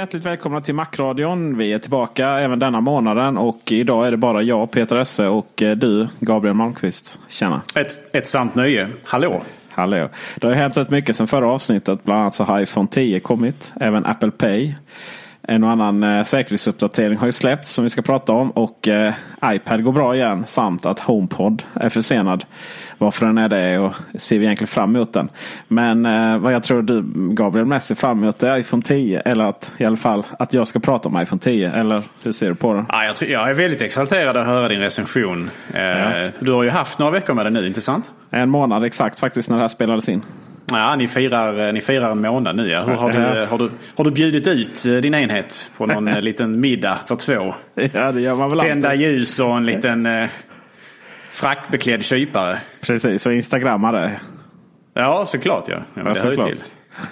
Hjärtligt välkomna till Macradion. Vi är tillbaka även denna månaden och idag är det bara jag, Peter Esse och eh, du, Gabriel Malmqvist. Tjena! Ett, ett sant nöje. Hallå! Hallå! Det har hänt rätt mycket sedan förra avsnittet. Bland annat så har iPhone 10 kommit. Även Apple Pay. En och annan eh, säkerhetsuppdatering har ju släppts som vi ska prata om. Och eh, iPad går bra igen. Samt att HomePod är försenad. Varför den är det och ser vi egentligen fram emot den. Men eh, vad jag tror du Gabriel mest ser fram emot är iPhone 10. Eller att i alla fall att jag ska prata om iPhone 10. Eller hur ser du på det? Ja, jag, tror- jag är väldigt exalterad att höra din recension. Eh, Ja. Du har ju haft några veckor med den nu, inte sant? En månad exakt faktiskt när det här spelades in. Ja, ni firar, eh, ni firar en månad nu. Ja. Hur har, du, har, du, har du bjudit ut eh, din enhet på någon eh, liten middag för två? Ja det gör man väl Tända alltid. ljus och en liten frackbeklädd kypare. Precis, och instagrammare. Ja, såklart ja. ja Ja, det såklart. till.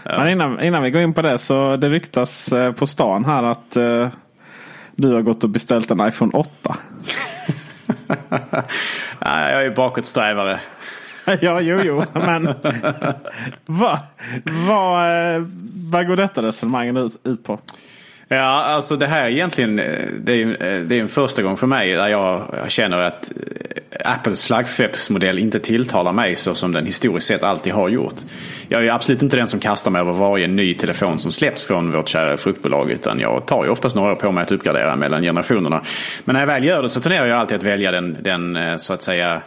Men innan, innan vi går in på det så det ryktas eh, på stan här att eh, du har gått och beställt en iPhone 8. Ja, jag är bakåtsträvare. ja, jo, jo, men vad vad eh, vad går detta resonemangen ut, ut på? Ja, alltså det här är egentligen eh, det är, eh, det är en första gång för mig där jag känner att eh, Apples flaggskeppsmodell inte tilltalar mig så som den historiskt sett alltid har gjort. Jag är absolut inte den som kastar mig över varje ny telefon som släpps från vårt kära fruktbolag utan jag tar ju oftast några år på mig att uppgradera mellan generationerna. Men när jag väl gör det så tenderar jag alltid att välja den, den så att säga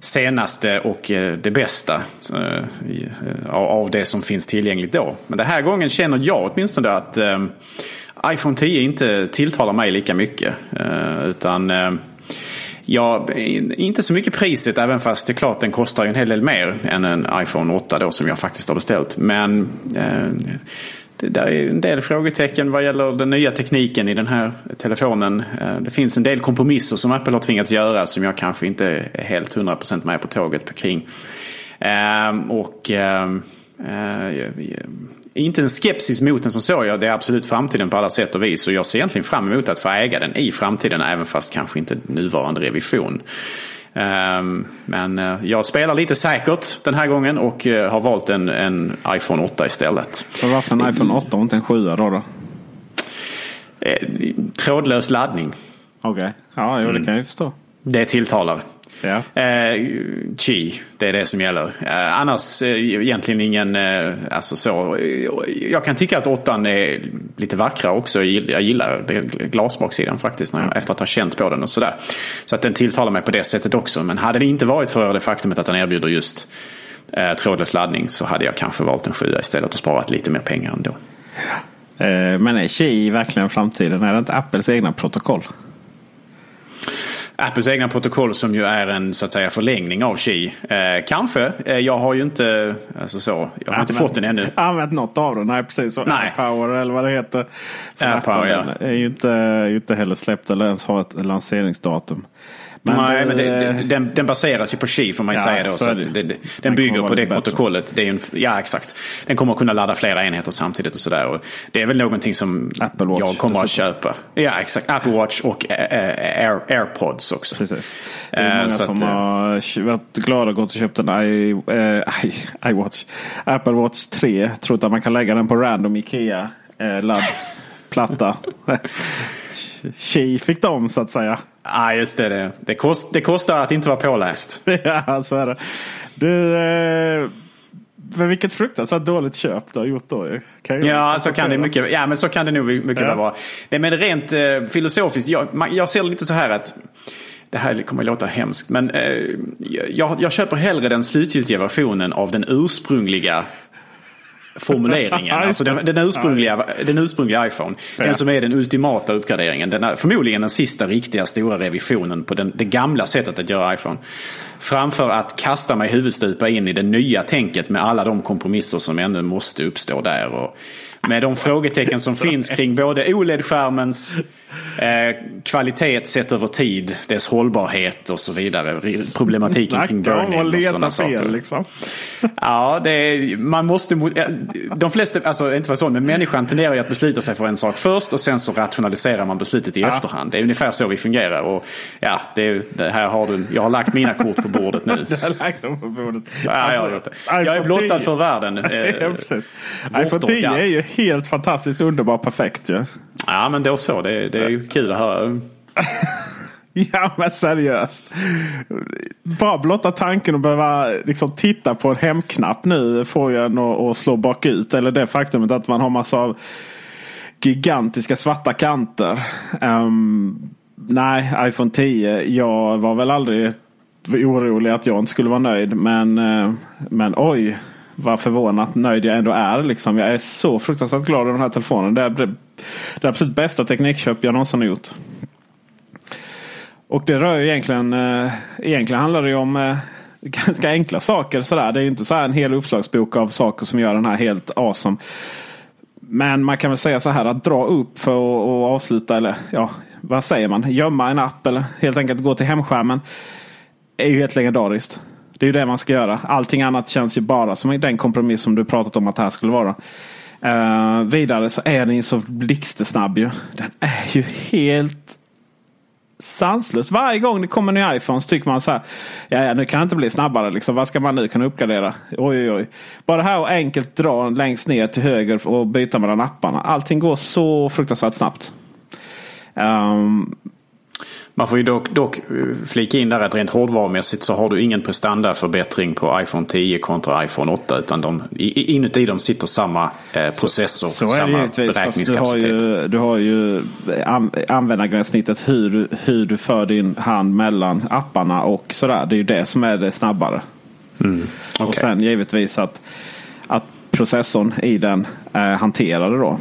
senaste och det bästa av det som finns tillgängligt då. Men den här gången känner jag åtminstone att iPhone 10 inte tilltalar mig lika mycket. Eh, utan eh, Ja, inte så mycket priset även fast det är klart den kostar ju en hel del mer än en iPhone 8 då som jag faktiskt har beställt. Men eh, det där är en del frågetecken vad gäller den nya tekniken i den här telefonen. Eh, det finns en del kompromisser som Apple har tvingats göra som jag kanske inte är helt 100% med på tåget kring. Eh, och eh, inte en skepsis mot den som så. Ja, det är absolut framtiden på alla sätt och vis. Och jag ser egentligen fram emot att få äga den i framtiden. Även fast kanske inte nuvarande revision. Ehm, Men eh, jag spelar lite säkert den här gången och eh, har valt en, en iPhone 8 istället. Så varför en iPhone 8 och inte en 7 då? då? Eh, Trådlös laddning. Okej, ja jo, det kan jag ju förstå. Det tilltalar. Ja. Eh, chi, det är det som gäller. Eh, annars eh, egentligen ingen, alltså så. Jag kan tycka att åttan är lite vackrare också. Jag gillar, glasbaksidan faktiskt när jag, efter att ha känt på den och sådär. Så att den tilltalar mig på det sättet också. Men hade det inte varit för det faktumet att den erbjuder just eh, trådlös laddning så hade jag kanske valt en sjua istället och sparat lite mer pengar ändå. Men är Qi verkligen framtiden? Är det inte Apples egna protokoll? Apples egna protokoll som ju är en så att säga förlängning av Qi. Eh, kanske. Eh, jag har ju inte, alltså så, jag har inte fått den ännu. Använt något av den? Nej precis. Så Nej. Power eller vad det heter. AirPower, ja. är ju inte, inte heller släppt eller ens har ett lanseringsdatum. Men, Nej, men det, det, den, den, baseras ju på Qi får man ju ja, säga då. Så, så det, det, den bygger på det protokollet. Det är en, ja, exakt. Den kommer att kunna ladda flera enheter samtidigt och sådär. Det är väl någonting som Apple Watch, jag kommer att köpa. Ja, exakt. Apple Watch och Air, AirPods också. Precis. Det är många så som att, har varit glada och gått och köpt en I, I, iWatch. Apple Watch 3. Trott att man kan lägga den på random Ikea eh, laddplatta. Tji fick de så att säga. Ja, ah, just det. Det, det, kost, det kostar att inte vara påläst. ja, så är det. Du, eh, men vilket fruktansvärt dåligt köp du har gjort då. Kan ja, så kan det mycket, ja, men så kan det nog mycket ja. väl vara. Det, men rent eh, filosofiskt, jag, jag ser det lite så här att det här kommer att låta hemskt, men eh, jag, jag köper hellre den slutgiltiga versionen av den ursprungliga formuleringen. alltså den, den, ursprungliga, den ursprungliga iPhone. Ja. Den som är den ultimata uppgraderingen. Den är förmodligen den sista riktiga stora revisionen på den, det gamla sättet att göra iPhone. Framför att kasta mig huvudstupa in i det nya tänket med alla de kompromisser som ännu måste uppstå där. Och med de frågetecken som finns kring både OLED-skärmens kvalitet sett över tid, dess hållbarhet och så vidare. Problematiken kring burn-in och sådana saker. Liksom. Ja, det är, man måste... De flesta, alltså inte för så, men människan tenderar ju att besluta sig för en sak först och sen så rationaliserar man beslutet i ja. efterhand. Det är ungefär så vi fungerar. Och ja, det, det här har du, jag har lagt mina kort på bordet nu. du har lagt dem på bordet. Ja, alltså, jag, har jag är blottad för världen. ja, precis. iPhone 10 är ju helt fantastiskt underbar perfekt ju. Ja. Ja, men då så. Det, det är ju kul att höra. ja, men seriöst. Bara blotta tanken att behöva liksom, titta på en hemknapp nu får ju en att slå bakut. Eller det faktumet att man har massa av gigantiska svarta kanter. Um, nej, iPhone 10. Jag var väl aldrig orolig att jag inte skulle vara nöjd. Men, eh, men oj vad förvånat nöjd jag ändå är. Liksom. Jag är så fruktansvärt glad över den här telefonen. Det är det, absolut bästa teknikköp jag någonsin har gjort. Och det rör ju egentligen, eh, egentligen handlar det ju om eh, ganska enkla saker. Sådär. Det är ju inte så här en hel uppslagsbok av saker som gör den här helt awesome. Men man kan väl säga så här att dra upp för att avsluta eller ja, vad säger man? Gömma en app eller helt enkelt gå till hemskärmen. Är ju helt legendariskt. Det är ju det man ska göra. Allting annat känns ju bara som den kompromiss som du pratat om att det här skulle vara. Uh, vidare så är den ju så blixtsnabb ju. Den är ju helt sanslös. Varje gång det kommer en ny iPhone så tycker man så här. Ja, ja, nu kan det inte bli snabbare. Liksom. Vad ska man nu kunna uppgradera? Oj, oj, oj. Bara det här att enkelt dra längst ner till höger och byta mellan apparna. Allting går så fruktansvärt snabbt. Um, man får ju dock, dock eh, flika in där att rent hårdvarumässigt så har du ingen prestandaförbättring på iPhone 10 kontra iPhone 8. Utan de, inuti dem sitter samma eh, processor, så, så samma beräkningskapacitet. Du har ju, du har ju användargränssnittet hur, hur du för din hand mellan apparna och sådär. Det är ju det som är det snabbare. Mm, okay. Och sen givetvis att, att processorn i den är hanterade då.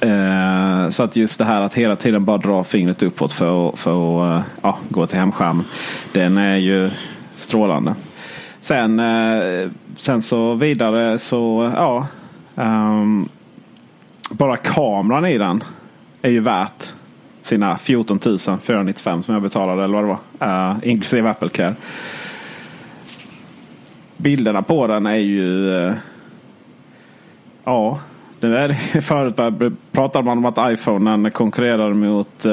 Eh, så att just det här att hela tiden bara dra fingret uppåt för att, för att eh, ja, gå till hemskärmen. Den är ju strålande. Sen, eh, sen så vidare så ja. Um, bara kameran i den är ju värt sina 14 495 som jag betalade eller vad det var. Uh, inklusive Apple Care. Bilderna på den är ju ja nu är det, förut pratade man om att iPhonen konkurrerar mot, eh,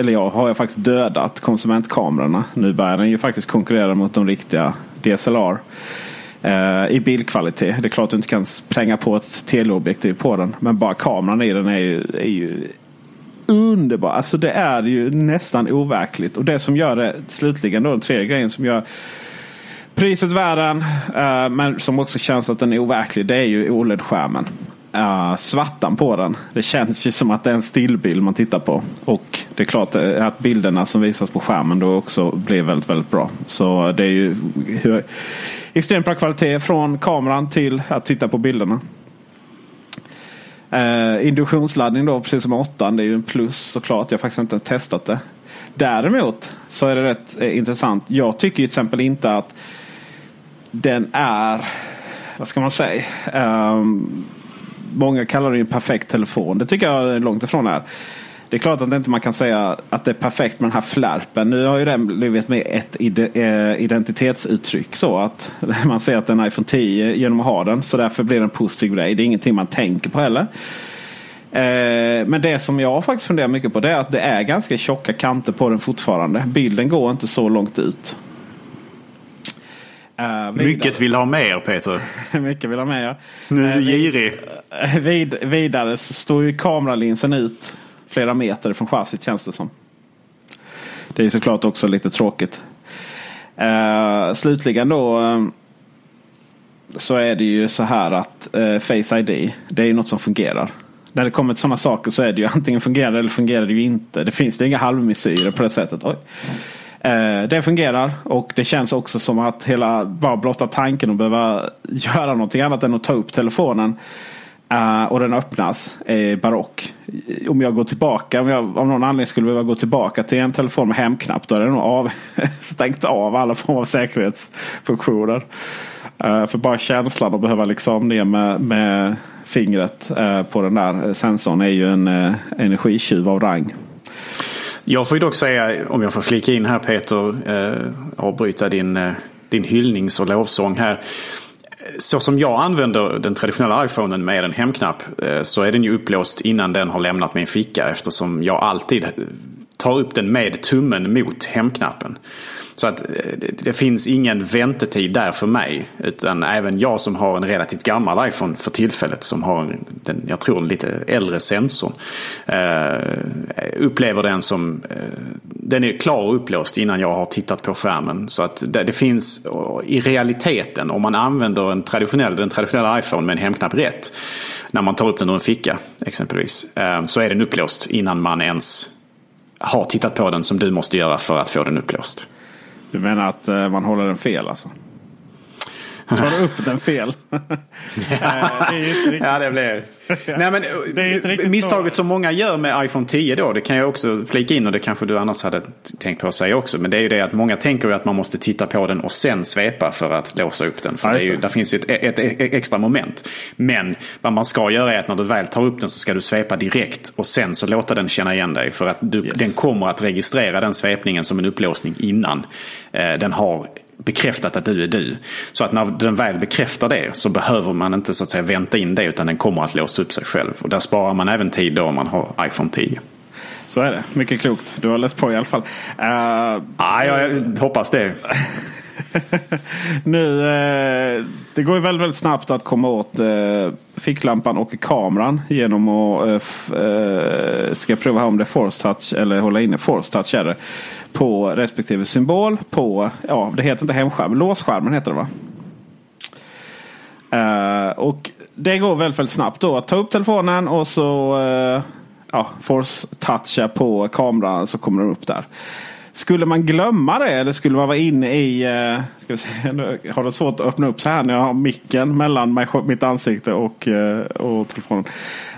eller ja, har jag faktiskt dödat konsumentkamerorna. Nu börjar den ju faktiskt konkurrera mot de riktiga DSLR. Eh, I bildkvalitet. Det är klart du inte kan spränga på ett teleobjektiv på den. Men bara kameran i den är ju, är ju underbar. Alltså det är ju nästan overkligt. Och det som gör det slutligen då den tredje grejen som gör priset värden. Eh, men som också känns att den är overklig. Det är ju OLED-skärmen uh, svartan på den. Det känns ju som att det är en stillbild man tittar på. Och det är klart eh, att bilderna som visas på skärmen då också blir väldigt, väldigt bra. Så det är ju extremt bra kvalitet från kameran till att titta på bilderna. Uh, induktionsladdning då, precis som 8 Det är ju en plus såklart. Jag har faktiskt inte testat det. Däremot så är det rätt eh, intressant. Jag tycker ju till exempel inte att den är, vad ska man säga? Um, många kallar det en perfekt telefon. Det tycker jag är långt ifrån är. Det är klart att inte man kan säga att det är perfekt med den här flärpen. Nu har ju den blivit med ett eh, identitetsuttryck. Så att man ser att den är iPhone 10 genom att ha den. Så därför blir det en positiv grej. Det är ingenting man tänker på heller. Eh, men det som jag faktiskt funderar mycket på det är att det är ganska tjocka kanter på den fortfarande. Bilden går inte så långt ut. Uh, Mycket vill ha mer Peter. Mycket vill ha mer. Nu är du girig. Vid, vidare så står ju kameralinsen ut flera meter från chassit känns det som. Det är såklart också lite tråkigt. Uh, slutligen då uh, så är det ju så här att uh, Face ID det är ju något som fungerar. När det kommer till sådana saker så är det ju antingen fungerar eller fungerar det ju inte. Det finns det inga halvmesyrer på det sättet. Oj. Eh, det fungerar och det känns också som att hela bara blotta tanken att behöva göra någonting annat än att ta upp telefonen eh, och den öppnas är barock. Om jag går tillbaka, om jag av någon anledning skulle behöva gå tillbaka till en telefon med hemknapp. Då är den nog av, stängt av alla former av säkerhetsfunktioner. Eh, för bara känslan att behöva liksom ner med, med fingret på den där sensorn är ju en energitjuv av rang. Jag får ju dock säga, om jag får flika in här Peter, eh, avbryta din, eh, din hyllnings och lovsång här. Så som jag använder den traditionella iPhonen med en hemknapp eh, så är den ju upplåst innan den har lämnat min ficka eftersom jag alltid tar upp den med tummen mot hemknappen. Så att eh, det finns ingen väntetid där för mig. Utan även jag som har en relativt gammal iPhone för tillfället som har den, jag tror en lite äldre sensorn. Eh, upplever den som, eh, den är klar och upplåst innan jag har tittat på skärmen. Så att det, det finns eh, i realiteten om man använder en traditionell, den traditionella iPhone med en hemknapp rätt. När man tar upp den ur en ficka exempelvis. Eh, så är den upplåst innan man ens har tittat på den som du måste göra för att få den upplåst. Du menar att eh, man håller den fel alltså? Tar upp den fel? Eh, det ja, det blir... Nej, men, det misstaget som många gör med iPhone 10 då, det kan jag också flika in och det kanske du annars hade tänkt på att säga också. Men det är ju det att många tänker att man måste titta på den och sen svepa för att låsa upp den. För ja, det ju, där finns ju ett, ett, ett, extra moment. Men vad man ska göra är att när du väl tar upp den så ska du svepa direkt och sen så låta den känna igen dig. För att du, yes. den kommer att registrera den svepningen som en upplåsning innan eh, den har bekräftat att du är du. Så att när den väl bekräftar det så behöver man inte så att säga vänta in det utan den kommer att låsa upp sig själv. Och där sparar man även tid då om man har iPhone 10. Så är det. Mycket klokt. Du har läst på i alla fall. Uh, ah, jag hoppas det. nu, uh, det går ju väldigt, väldigt snabbt att komma åt uh, ficklampan och kameran genom att uh, ska jag prova om det är force touch eller hålla inne force touch. Är det på respektive symbol på, ja det heter inte hemskärm, låsskärmen heter det va? Uh, och det går väldigt, väldigt snabbt då att ta upp telefonen och så uh, ja, force toucha på kameran så kommer den upp där. Skulle man glömma det eller skulle man vara inne i... Uh, ska vi se, jag har det svårt att öppna upp så här när jag har micken mellan mig, mitt ansikte och, uh, och telefonen.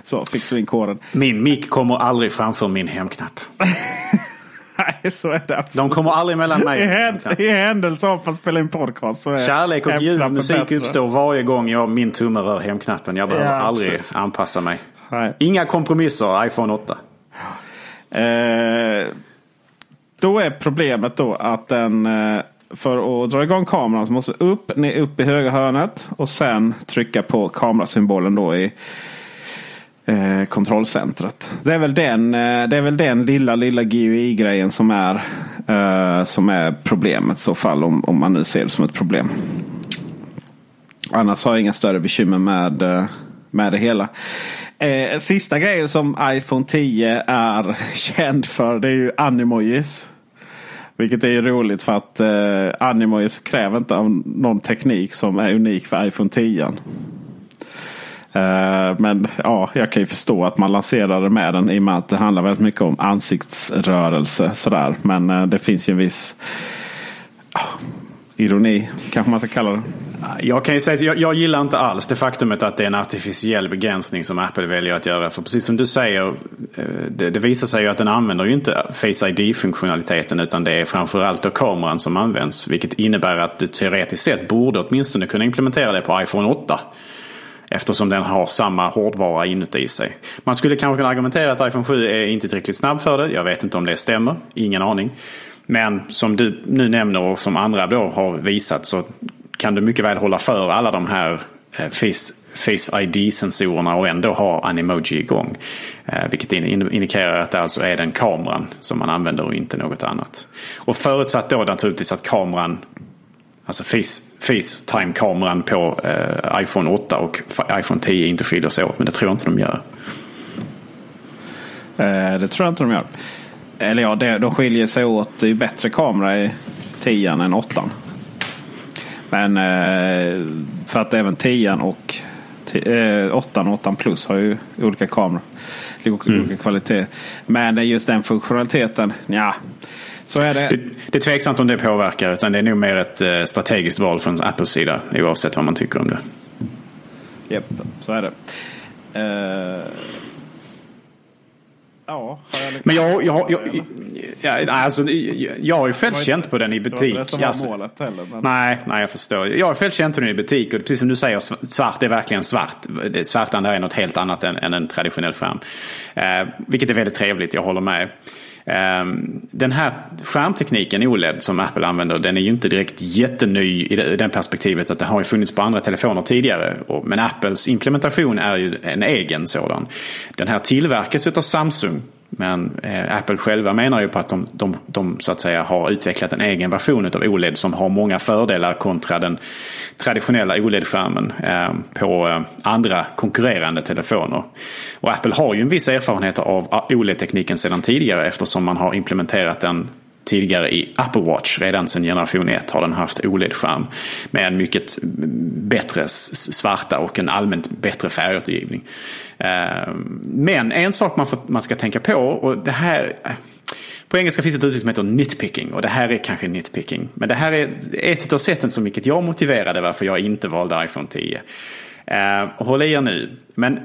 Så fixar vi in koden. Min mick kommer aldrig framför min hemknapp. Nej, så är det absolut. De kommer aldrig mellan mig. I, händ I händelse av att spela in podcast så är Kärlek och ljudmusik uppstår varje gång jag, min tumme rör hemknappen. Jag behöver ja, aldrig precis. anpassa mig. Nej. Inga kompromisser, iPhone 8. Eh, då är problemet då att den eh, för att dra igång kameran så måste upp, ner, upp i högra hörnet och sen trycka på kamerasymbolen då i eh, kontrollcentret. Det är, väl den, eh, det är väl den lilla, lilla GUI-grejen som är, eh, som är problemet i så fall. Om, om man nu ser det som ett problem. Annars har jag inga större bekymmer med, eh, med det hela. Eh, sista grejen som iPhone 10 är känd för det är ju animojis. Vilket är roligt för att eh, animojis kräver inte av någon teknik som är unik för iPhone 10. Eh, men ja, jag kan ju förstå att man lanserade med den i och med att det handlar väldigt mycket om ansiktsrörelse. Sådär. Men eh, det finns ju en viss ironi kanske man ska kalla det. Jag kan ju säga jag, jag gillar inte alls det faktumet att det är en artificiell begränsning som Apple väljer att göra. För precis som du säger, eh, det, det visar sig ju att den använder ju inte Face ID-funktionaliteten utan det är framförallt då kameran som används. Vilket innebär att du teoretiskt sett borde åtminstone kunna implementera det på iPhone 8. Eftersom den har samma hårdvara inuti sig. Man skulle kanske kunna argumentera att iPhone 7 är inte tillräckligt snabb för det. Jag vet inte om det stämmer. Ingen aning. Men som du nu nämner och som andra då har visat så kan du mycket väl hålla för alla de här eh, Face, Face ID-sensorerna och ändå ha Animoji igång. Eh, vilket indikerar att det alltså är den kameran som man använder och inte något annat. Och förutsatt då naturligtvis att kameran Alltså Face, Facetime-kameran på eh, iPhone 8 och iPhone 10 inte skiljer sig åt. Men det tror jag inte de gör. Eh, det tror jag inte de gör. Eller ja, det, de skiljer sig åt. Det är bättre kamera i 10 än 8. Men eh, för att även 10 och 8 och 8 plus har ju olika kameror. Olika mm. kvalitet. Men just den funktionaliteten, ja. Så är det. det. Det är tveksamt om det påverkar. Utan det är nog mer ett eh, strategiskt val från Apples sida. Oavsett vad man tycker om det. Japp, så är det. Uh... Ja, jag Men jag, jag, jag, jag, alltså, jag har ju själv känt på den i butik. Det var alltså, målet heller, men... nej, nej, jag förstår. Jag har själv känt på den i butik. Och precis som du säger, svart är verkligen svart. Svartan är något helt annat än, än en traditionell skärm. Eh, vilket är väldigt trevligt, jag håller med. Ehm, den här skärmtekniken OLED som Apple använder den är ju inte direkt jätteny i det perspektivet att det har ju funnits på andra telefoner tidigare. Men Apples implementation är ju en egen sådan. Den här tillverkas av Samsung men eh, Apple själva menar ju på att de, de, de, så att säga har utvecklat en egen version av OLED som har många fördelar kontra den traditionella OLED-skärmen eh, på eh, andra konkurrerande telefoner. Och Apple har ju en viss erfarenhet av OLED-tekniken sedan tidigare eftersom man har implementerat den tidigare i Apple Watch. Redan sedan generation 1 har den haft OLED-skärm. Med en mycket bättre svarta och en allmänt bättre färgåtergivning. Eh, men en sak man, får, man ska tänka på och det här eh, på engelska finns ett uttryck som heter nitpicking och det här är kanske nitpicking. Men det här är ett av sätten som vilket jag motiverade varför jag inte valde iPhone 10. Uh, eh, håll i er nu. Men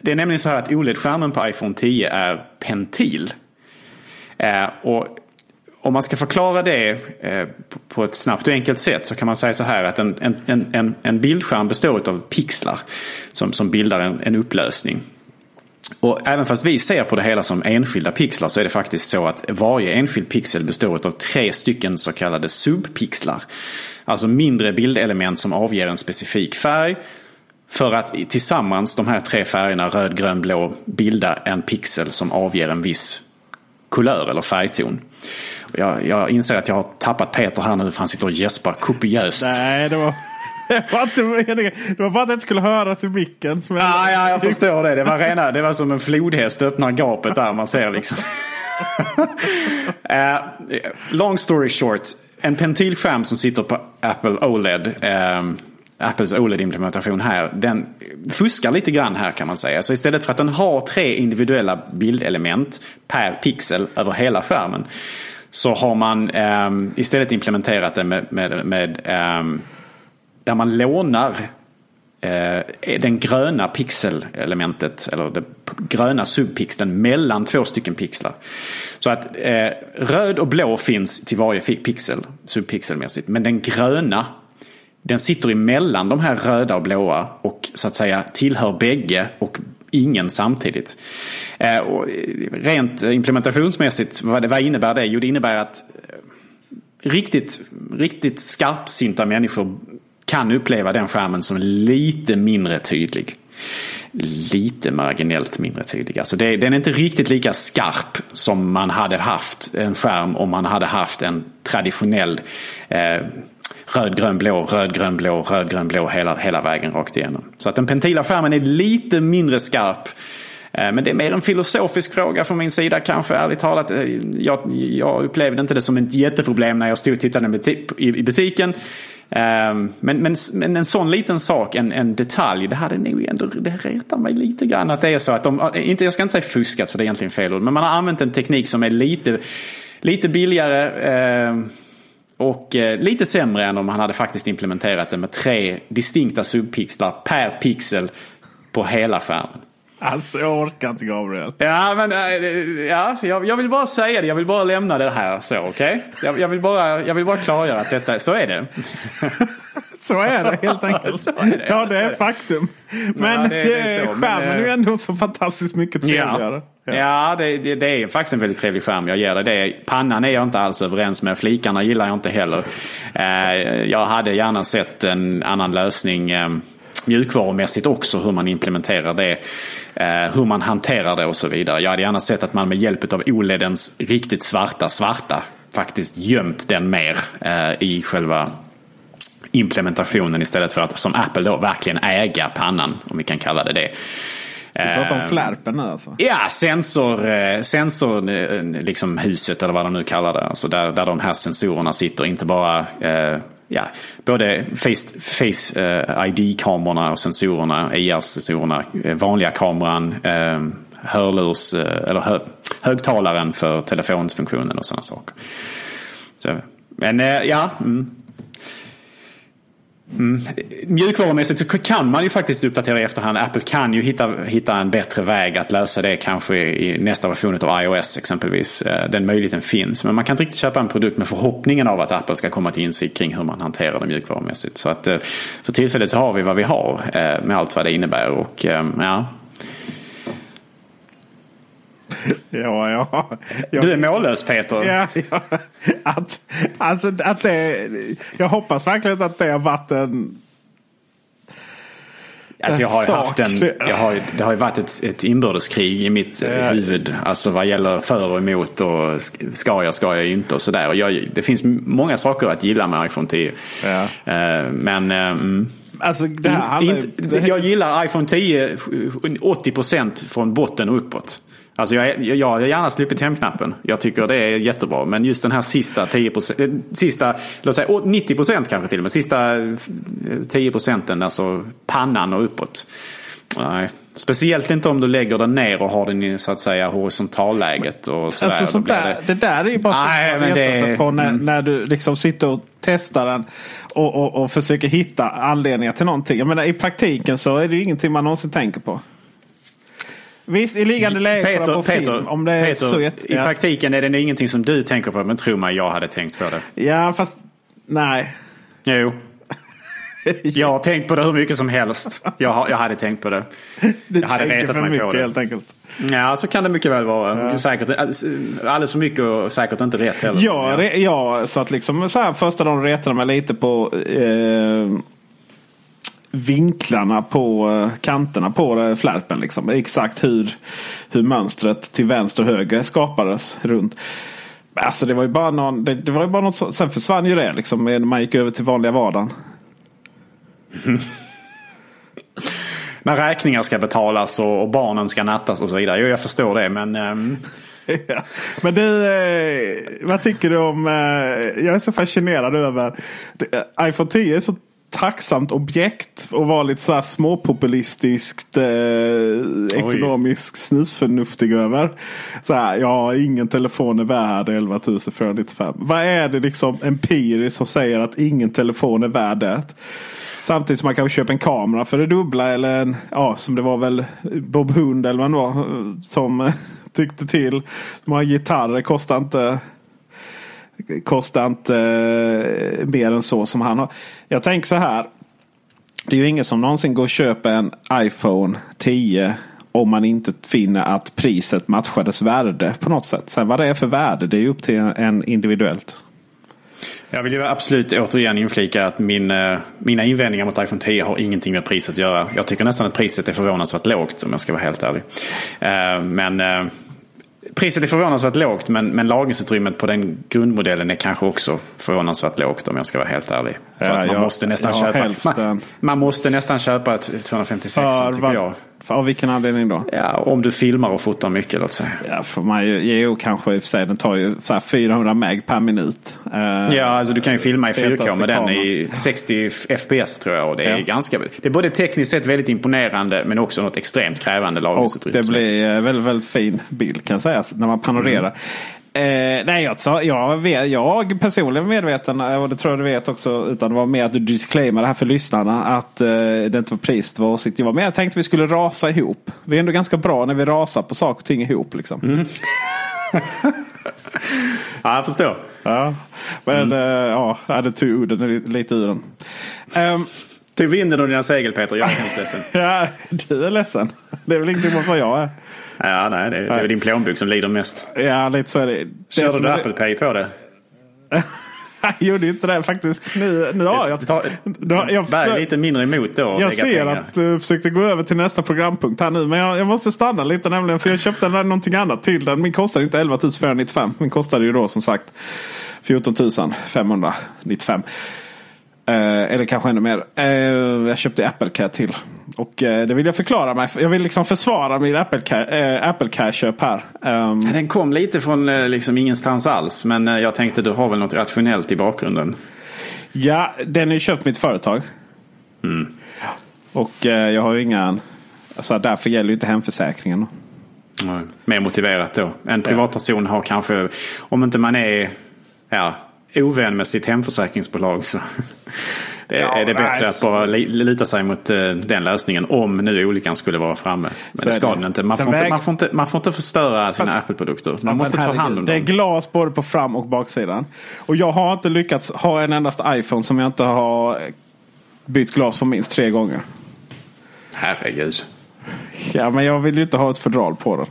det är nämligen så här att OLED-skärmen på iPhone 10 är pentil. Uh, och om man ska förklara det eh, på ett snabbt och enkelt sätt så kan man säga så här att en, en, en, en bildskärm består av pixlar som, som bildar en, en upplösning. Och även fast vi ser på det hela som enskilda pixlar så är det faktiskt så att varje enskild pixel består av tre stycken så kallade subpixlar. Alltså mindre bildelement som avger en specifik färg. För att tillsammans de här tre färgerna röd, grön, blå bilda en pixel som avger en viss kulör eller färgton. Jag, jag inser att jag har tappat Peter här nu för han sitter och gäspar kopiöst. Nej, det var... Det var, inte, det var bara att det inte skulle höras i micken. Som ja, ja, jag förstår det. Det var, rena, det var som en flodhäst öppnar gapet där man ser liksom. uh, long story short. En pentilskärm som sitter på Apple OLED. Uh, Apples OLED-implementation här, den fuskar lite grann här kan man säga. Så istället för att den har tre individuella bildelement per pixel över hela skärmen. Så har man um, istället implementerat det med, med, med um, där man lånar eh, den gröna pixelelementet, eller det gröna subpixeln mellan två stycken pixlar. Så att eh, röd och blå finns till varje pixel, subpixelmässigt. Men den gröna, den sitter emellan de här röda och blåa och så att säga tillhör bägge och ingen samtidigt. Eh, och rent implementationsmässigt, vad, innebär det? Jo, det innebär att eh, riktigt, riktigt skarpsynta människor kan uppleva den skärmen som lite mindre tydlig. Lite marginellt mindre tydlig. Alltså det, den är inte riktigt lika skarp som man hade haft en skärm om man hade haft en traditionell eh, röd, grön, blå, röd, grön, blå, röd, grön, blå hela, hela vägen rakt igenom. Så att den pentila skärmen är lite mindre skarp. Eh, men det är mer en filosofisk fråga från min sida kanske, ärligt talat. Eh, jag, jag upplevde inte det som ett jätteproblem när jag stod och tittade i butiken. Ehm, men, men, men en sån liten sak, en, en detalj, det hade nog ändå, det retar mig lite grann att det är så att de, eh, inte, jag ska inte säga fuskat för det är egentligen fel ord, men man har använt en teknik som är lite, lite billigare Eh, och eh, lite sämre än om man hade faktiskt implementerat det med tre distinkta subpixlar per pixel på hela skärmen. Alltså jag orkar inte Gabriel. Ja, men äh, ja, jag, jag vill bara säga det. Jag vill bara lämna det här så, okej? Okay? Jag, jag, vill bara, jag vill bara klargöra att detta, så är det. Så är det helt enkelt. Det, ja, det är faktum. Men Ja, det- det är det så, men, skärmen är ju eh, ändå så fantastiskt mycket trevligare. Ja, ja det, det, det är faktiskt en väldigt trevlig skärm. Jag ger dig det. Pannan är jag inte alls överens med. Flikarna gillar jag inte heller. Eh, jag hade gärna sett en annan lösning eh, mjukvarumässigt också. Hur man implementerar det. Eh, hur man hanterar det och så vidare. Jag hade gärna sett att man med hjälp av OLEDens riktigt svarta svarta faktiskt gömt den mer i själva implementationen istället för att som Apple då verkligen äga pannan. Om vi kan kalla det det. Vi pratar om Eh, flärpen nu alltså. Ja, sensor, eh, sensor eh, liksom huset eller vad de nu kallar det. Alltså där, där de här sensorerna sitter. Inte bara eh, ja, både face, face ID-kamerorna och sensorerna, IR-sensorerna, vanliga kameran, hörlurs, eller hö, högtalaren för telefonsfunktionen och sådana saker. Så, men ja. Mm. Mm. Mjukvarumässigt så kan man ju faktiskt uppdatera i efterhand. Apple kan ju hitta, hitta en bättre väg att lösa det kanske i nästa version av iOS exempelvis. Eh, den möjligheten finns. Men man kan inte riktigt köpa en produkt med förhoppningen av att Apple ska komma till insikt kring hur man hanterar det mjukvarumässigt. Så att eh, för tillfället så har vi vad vi har eh, med allt vad det innebär. Och ja, Ja, ja. ja. du är mållös Peter. Ja, ja. Att, alltså, att det, jag hoppas verkligen att det har varit en... Alltså jag har haft en, jag har, det har ju varit ett, ett inbördeskrig i mitt eh, Ja. huvud. Alltså vad gäller för och emot och sk- ska jag, ska jag inte och sådär. Och jag, det finns många saker att gilla med iPhone 10. Ja. Eh, Men mm, Alltså här handlar inte, jag gillar iPhone 10 80% från botten och uppåt. Alltså jag, jag, jag har gärna sluppit hemknappen. Jag tycker det är jättebra. Men just den här sista 10%, eh, sista, låt säga 90% kanske till och med. Sista eh, 10% alltså pannan och uppåt. Nej. Speciellt inte om du lägger den ner och har den i så att säga horisontalläget och sådär. Alltså sånt där, det... där är ju bara Nej, men att det- sig på när, mm. när du liksom sitter och testar den och, och, och försöker hitta anledningar till någonting. Jag menar, I praktiken så är det ju ingenting man någonsin tänker på. Visst, i liggande läge Peter, på film. Peter, Om det är Peter så jätte- i ja. praktiken är det ingenting som du tänker på. Men tro mig, jag hade tänkt på det. Ja, fast nej. Jo. Jag har tänkt på det hur mycket som helst. Jag, har, jag hade tänkt på det. Du Jag hade retat mig på mycket det. helt enkelt. Ja, så kan det mycket väl vara. Säkert, alldeles för mycket och säkert inte rätt heller. Ja, ja, så att liksom så här första dagen retade mig lite på eh, vinklarna på eh, kanterna på flärpen. Liksom. Exakt hur, hur mönstret till vänster och höger skapades runt. Alltså det var ju bara någon, det, det var ju bara något så, sen försvann ju det liksom när man gick över till vanliga vardagen. När räkningar ska betalas och, och barnen ska nattas och så vidare. Jo, jag förstår det. Men ehm, Ja. Men du, eh, vad tycker du om... Eh, jag är så fascinerad över... Det, iPhone 10 är så tacksamt objekt och vara lite så här småpopulistiskt eh, ekonomiskt snusförnuftig över. Så här, ja, ingen telefon är värd 11 495. Vad är det liksom empiriskt som säger att ingen telefon är värd det? Samtidigt som man kanske köper en kamera för det dubbla eller en, ja som det var väl Bob Hund eller vad det var som eh, tyckte till. Många gitarrer kostar inte kostar inte eh, mer än så som han har. Jag tänker så här. Det är ju ingen som någonsin går och köper en iPhone 10 om man inte finner att priset matchar dess värde på något sätt. Sen vad det är för värde det är ju upp till en individuellt. jag vill ju absolut återigen inflika att min, eh, mina invändningar mot iPhone 10 har ingenting med priset att göra. Jag tycker nästan att priset är förvånansvärt lågt om jag ska vara helt ärlig. Eh, men eh, Priset är förvånansvärt lågt men, men lagringsutrymmet på den grundmodellen är kanske också förvånansvärt lågt om jag ska vara helt ärlig. Så Ja, man, jag- måste nästan köpa, man, man måste nästan köpa ett 256 tycker jag. Av vilken anledning då? Ja, om du filmar och fotar mycket låt säga. Ja, för man ju, jo, kanske i och för sig. Den tar ju så här 400 meg per minut. Eh, Ja, alltså du kan ju filma i 4K Fetaste med den i 60 FPS tror jag. Och det är Ja. ganska... Det är både tekniskt sett väldigt imponerande men också något extremt krävande Och lagringsutrymme. det blir eh, väldigt, väldigt fin bild kan sägas när man panorerar. Eh, nej, jag, sa- jag, jag personligen medveten och det tror jag du vet också utan det var mer att du disclaimar det här för lyssnarna. Att eh, det inte var priset var åsikt. Det var mer jag tänkte vi skulle rasa ihop. Vi är ändå ganska bra när vi rasar på saker och ting ihop. Liksom. Ja, jag förstår. Ja. Men eh, ja, jag hade tog orden lite ur den. Ehm, Tog vinden ur dina segel Peter, jag är hemskt ledsen. ja, du är ledsen. Det är väl ingenting varför jag är. Ja, nej, det, det är din plånbok som lider mest. Ja, lite så är det. det Körde du är- Apple Pay på det? Jag gjorde inte det faktiskt. Nu, nu har jag... Nu har- jag Bär lite mindre emot då. Jag ser pengar. att du försökte gå över till nästa programpunkt här nu. Men jag, jag måste stanna lite nämligen. För jag köpte någonting annat till den. Min kostade inte 11 495. Min kostade ju då som sagt 14 595. Eh, eller kanske ännu mer. Eh, jag köpte Apple Care till. Och eh, det vill jag förklara mig. Jag vill liksom försvara min Apple Care, Apple Care köp här. Ehm, Den kom lite från liksom ingenstans alls. Men jag tänkte du har väl något rationellt i bakgrunden. Ja, den är köpt mitt företag. Och eh, jag har ju inga... Alltså, därför gäller ju inte hemförsäkringen. Ja, Mer motiverat då. En privatperson har kanske, om inte man är ja, ovän med sitt hemförsäkringsbolag så det Ja, är det bättre nej. att bara luta sig mot eh, den lösningen om nu olyckan skulle vara framme. Men Så det ska det. den inte. Man får inte, väg- man får inte. man får inte förstöra sina Apple-produkter. Man måste ta hand om Det är dem. glas både på fram och baksidan. Och jag har inte lyckats ha en endast iPhone som jag inte har bytt glas på minst tre gånger. Herregud. Ja, men jag vill ju inte ha ett fodral på den.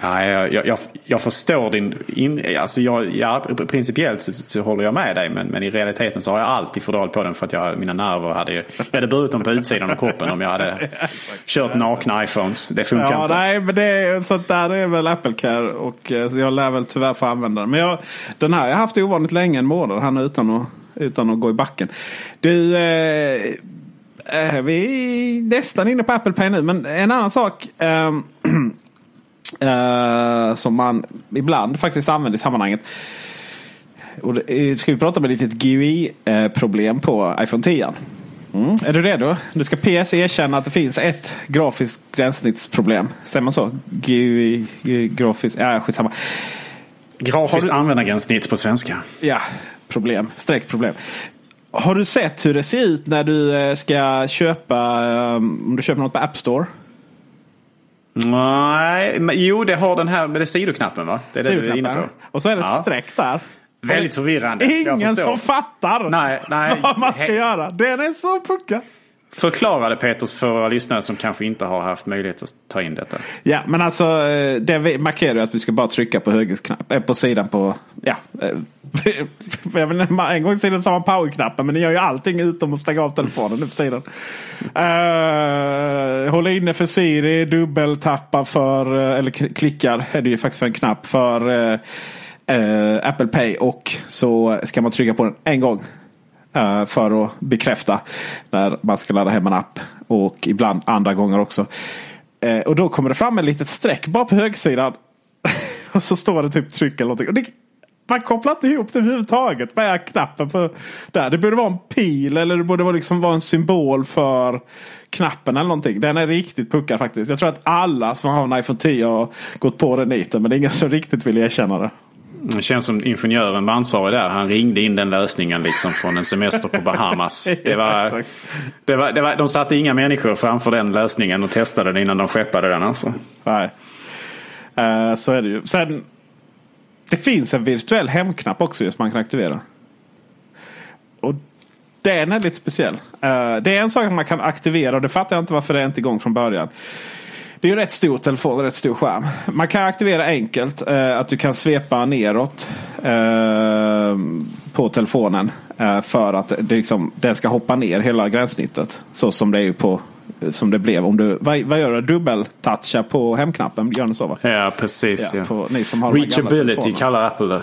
Ja, jag, jag, jag, jag förstår din... In, alltså jag, ja, principiellt så, så håller jag med dig. Men, men i realiteten så har jag alltid fodral på den för att jag, mina nerver hade... Jag hade burit dem på utsidan av kroppen om jag hade kört nakna iPhones. Det funkar Ja, inte. nej, men det så där är väl Apple Care och eh, jag lär väl tyvärr få använda den. Men jag, den här har jag haft ovanligt länge, en månad här nu utan att, utan att gå i backen. Du, eh, eh, vi är nästan inne på Apple Pay nu, men en annan sak. ehm, eh, som man ibland faktiskt använder i sammanhanget. Och det, ska vi prata om ett litet GUI-problem på iPhone 10? Mm. Är du redo? Nu ska PS erkänna att det finns ett grafiskt gränssnittsproblem. Säger man så? GUI, GUI grafiskt, ja skitsamma. Grafiskt du- användargränssnitt på svenska. Ja, problem. Streckproblem. Har du sett hur det ser ut när du eh, ska köpa, eh, om du köper något på App Store? Nej, men, jo det har den här med det sidoknappen va? Det är det du är inne på. Och så är det ett Ja. streck där. Väldigt förvirrande. Ingen som fattar Nej, nej. vad man ska He- göra. Den är så puckad. Förklara det Peters för våra lyssnare som kanske inte har haft möjlighet att ta in detta. Ja, men alltså eh, det markerar ju att vi ska bara trycka på högersknapp, eh, på sidan på, ja. Eh, en gång i tiden sa man powerknappen men ni gör ju allting utom att stänga av telefonen nu för tiden. Uh, håll inne för Siri, dubbeltappa för, eller klickar är det ju faktiskt för en knapp för uh, Apple Pay och så ska man trycka på den en gång. Eh, för att bekräfta när man ska ladda hem en app. Och ibland andra gånger också. Eh, och då kommer det fram ett litet streck bara på högersidan. och så står det typ tryck eller någonting. Och det, man kopplar inte ihop det överhuvudtaget med knappen. för? där. Det borde vara en pil eller det borde vara, liksom vara en symbol för knappen eller någonting. Den är riktigt puckad faktiskt. Jag tror att alla som har en iPhone 10 har gått på den niten. Men det är ingen som riktigt vill erkänna det. Det känns som ingenjören var ansvarig där. Han ringde in den lösningen liksom från en semester på Bahamas. Det var, det var, det var, de satte inga människor framför den lösningen och testade den innan de skeppade den. Alltså. Nej. Eh, så är det ju. Sen, det finns en virtuell hemknapp också just man kan aktivera. Och den är lite speciell. Eh, det är en sak man kan aktivera och det fattar jag inte varför det är inte igång från början. Det är ju rätt stor telefon rätt stor skärm. Man kan aktivera enkelt eh, att du kan svepa neråt eh, på telefonen. Eh, för att det liksom, den ska hoppa ner hela gränssnittet. Så som det är på som det blev. Om du, vad, vad gör du? Dubbeltoucha på hemknappen? Gör ni så va? Ja, precis. Ja, Ja, på- Reachability kallar Apple det.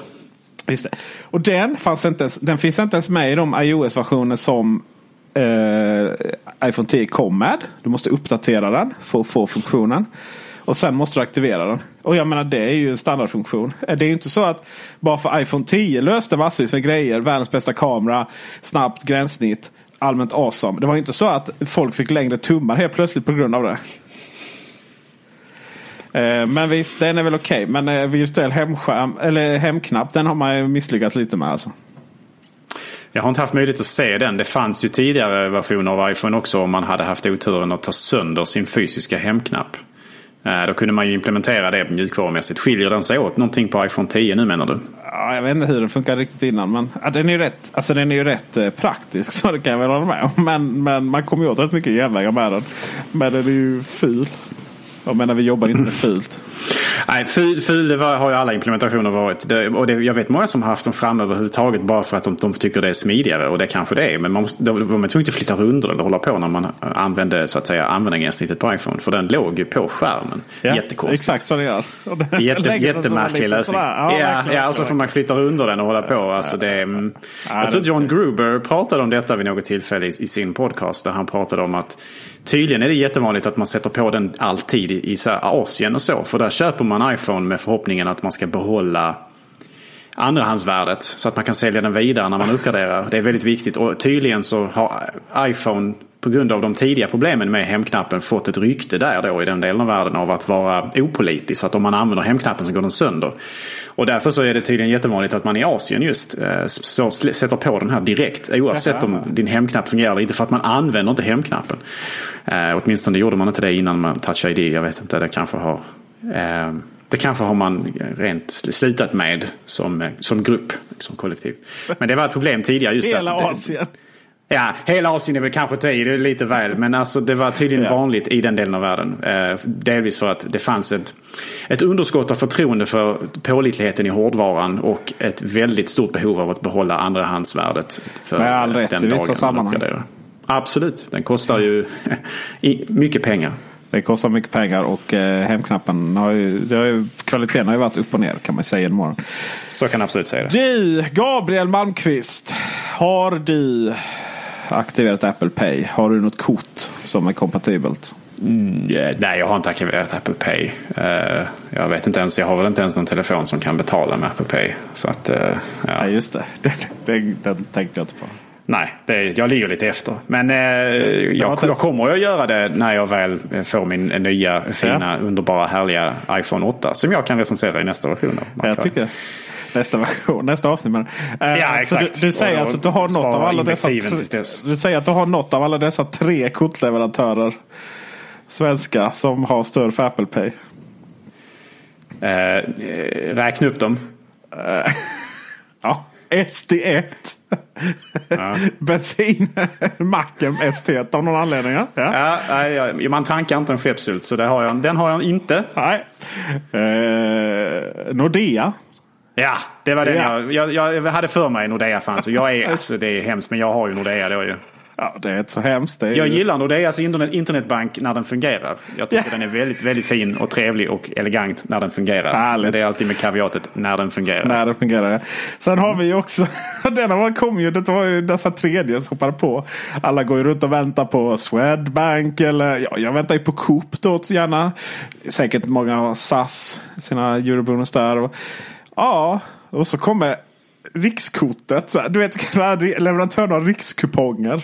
Just det. Och den, fanns inte ens, den finns inte ens med i de iOS-versioner som eh, iPhone 10 kom med. Du måste uppdatera den för att få funktionen. Och sen måste du aktivera den. Och jag menar det är ju en standardfunktion. Eh, det är ju inte så att bara för iPhone 10 löste massvis med grejer. Världens bästa kamera, snabbt gränssnitt, allmänt awesome. Det var ju inte så att folk fick längre tummar helt plötsligt på grund av det. Eh, men visst, den är väl okej. Okay. Men eh, virtuell hemskärm, eller hemknapp, den har man ju misslyckats lite med alltså. Jag har inte haft möjlighet att se den. Det fanns ju tidigare versioner av iPhone också om man hade haft oturen att ta sönder sin fysiska hemknapp. Eh, då kunde man ju implementera det mjukvarumässigt. Skiljer den sig åt någonting på iPhone 10 nu menar du? Ja, jag vet inte hur den funkar riktigt innan. Men ja, den är ju rätt, alltså, den är ju rätt eh, praktisk. Så det kan jag väl hålla med om. Men, men man kommer ju åt rätt mycket genvägar med den. Men den är ju ful. Jag menar vi jobbar inte med fult. Nej, ful, ful var, har ju alla implementationer varit. Det, och det, jag vet många som har haft dem fram överhuvudtaget bara för att de, de tycker det är smidigare. Och det kanske det är. Men man måste, de, de är tvungna att flytta runt eller hålla på när man använde så att säga användargränssnittet på iPhone. För den låg ju på skärmen. Ja, Jättekonstigt. Exakt så det gör. Jätte, jättemärklig lösning. Ja, ja, ja, och så får man flytta under den och hålla på. Alltså det, ja, jag tror John Gruber pratade om detta vid något tillfälle i, i sin podcast. Där han pratade om att Tydligen är det jättevanligt att man sätter på den alltid i, i så Asien och så. För där köper man iPhone med förhoppningen att man ska behålla andrahandsvärdet. Så att man kan sälja den vidare när man uppgraderar. Det är väldigt viktigt. Och tydligen så har iPhone på grund av de tidiga problemen med hemknappen fått ett rykte där då i den delen av världen av att vara opolitisk. Så att om man använder hemknappen så går den sönder. Och därför så är det tydligen jättevanligt att man i Asien just eh, så sätter på den här direkt. Oavsett om din hemknapp fungerar eller inte. För att man använder inte hemknappen. Eh, åtminstone gjorde man inte det innan man Touch ID. Jag vet inte, det kanske har... Eh, det kanske har man rent slutat med som, eh, som grupp, som kollektiv. Men det var ett problem tidigare. Just Hela att, Asien. Ja, hela Asien är väl kanske i det är lite väl. Men alltså det var tydligen ja. vanligt i den delen av världen. Eh, delvis för att det fanns ett, ett underskott av förtroende för pålitligheten i hårdvaran. Och ett väldigt stort behov av att behålla andrahandsvärdet. För Med all rätt den i vissa sammanhang. Absolut, den kostar ju mycket pengar. Det kostar mycket pengar och eh, hemknappen har ju, har ju, kvaliteten har ju varit upp och ner kan man säga genom åren. Så kan absolut säga det. Du, Gabriel Malmqvist. Har du aktiverat Apple Pay? Har du något kort som är kompatibelt? Mm, yeah, nej, jag har inte aktiverat Apple Pay. Uh, jag vet inte ens, jag har väl inte ens någon telefon som kan betala med Apple Pay. Så att, uh, ja. ja, just det. Den, den, den tänkte jag inte på. Nej, det, jag ligger lite efter. Men eh, jag, jag kommer att göra det när jag väl får min nya fina, ja. underbara, härliga iPhone 8. Som jag kan recensera i nästa version. Av jag tycker nästa version, nästa avsnitt. Men, eh, ja, exakt. Du, du, säger alltså att du har något av alla dessa, du säger att du har något av alla dessa tre kortleverantörer svenska som har stöd för Apple Pay. Eh, räkna upp dem. ja. SD1. Ja. Bensinmacken ST1 av någon anledning. Ja. Ja, ja, man tankar inte en skeppsult så har jag, den har jag inte. Nej. Eh, Nordea. Ja, det var den ja. jag, jag, jag hade för mig Nordea fanns. Jag är, alltså, det är hemskt men jag har ju Nordea då ju. Ja, det är inte så hemskt. jag ju... gillar Nordeas internet, internetbank när den fungerar. Jag tycker ja. den är väldigt, väldigt fin och trevlig och elegant när den fungerar. Härligt. Men det är alltid med kaviatet när den fungerar. När den fungerar. Sen har vi ju också, denna kom ju, det var ju dessa tredje som hoppade på. Alla går ju runt och väntar på Swedbank eller ja, jag väntar ju på Coop då gärna. Säkert många har SAS, sina eurobonus där. Och, ja, och så kommer rikskortet. du vet leverantören av rikskuponger.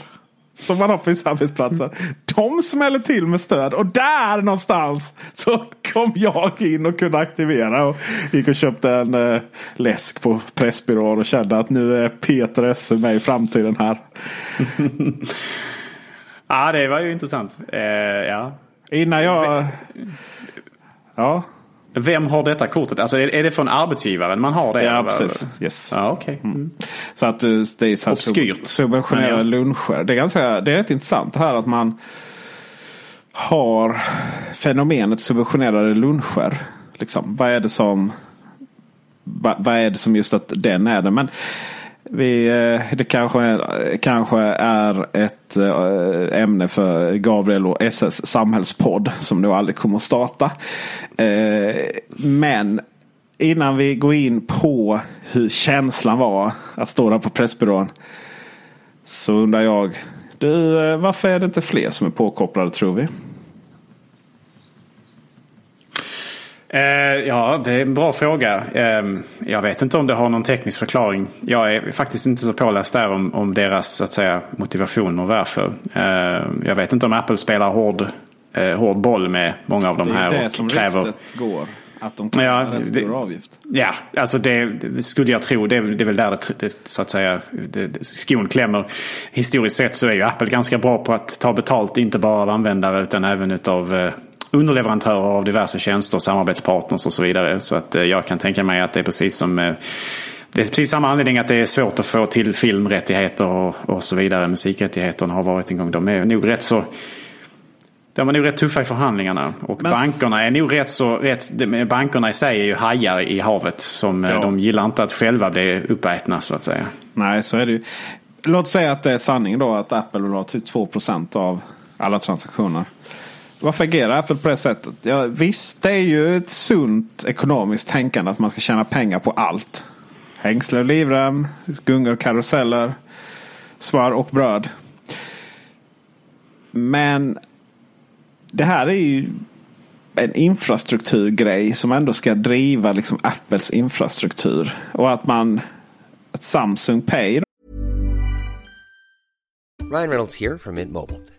Som man har på vissa arbetsplatser. De smäller till med stöd. Och där någonstans så kom jag in och kunde aktivera. Och gick och köpte en eh, läsk på Pressbyrån och kände att nu är Peter Esse med i framtiden här. ja, det var ju intressant. Eh, ja. Innan jag... Ja. Vem har detta kortet? Alltså är det från arbetsgivaren man har det? Ja, precis. Yes. Ja, okay. Mm. Så att eh, det är så Obskyrt. subventionerade ja. luncher. Det är, ganska, det är rätt intressant det här att man har fenomenet subventionerade luncher. Liksom, vad är det som vad, vad är det som just att den är det? Men vi, eh, det kanske är, kanske är ett eh, ämne för Gabriel och SS samhällspodd som då aldrig kommer att starta. Eh, men innan vi går in på hur känslan var att stå där på Pressbyrån. Så undrar jag, du, varför är det inte fler som är påkopplade tror vi? Eh, ja, det är en bra fråga. Eh, jag vet inte om det har någon teknisk förklaring. Jag är faktiskt inte så påläst där om, om deras så att säga, motivation och varför. Eh, jag vet inte om Apple spelar hård eh, hård boll med många av de Det här. är det och som kräver... ryktet går. Att de tar Ja, en det- stor avgift. Ja, alltså det, det skulle jag tro. Det, det är väl där det, det så att säga det, det, skon klämmer. Historiskt sett så är ju Apple ganska bra på att ta betalt, inte bara av användare utan även av underleverantörer av diverse tjänster, samarbetspartners och så vidare. Så att eh, jag kan tänka mig att det är precis som eh, det är precis samma anledning att det är svårt att få till filmrättigheter och, och så vidare. Musikrättigheterna har varit en gång. De är nog rätt så de var nog rätt tuffa i förhandlingarna. Och Men- bankerna är nog rätt så... Rätt, bankerna i sig är ju hajar i havet. Som eh, Ja. de gillar inte att själva bli uppätna så att säga. Nej, så är det ju. Låt säga att det är sanning då att Apple vill ha typ 2 av alla transaktioner. Varför agerar Apple på det sättet? Ja, visst, det är ju ett sunt ekonomiskt tänkande att man ska tjäna pengar på allt. Hängslen och livrem, gungor och karuseller, smör och bröd. Men det här är ju en infrastrukturgrej som ändå ska driva liksom Apples infrastruktur. Och att man att Samsung Pay Ryan Reynolds här från Mint Mobile.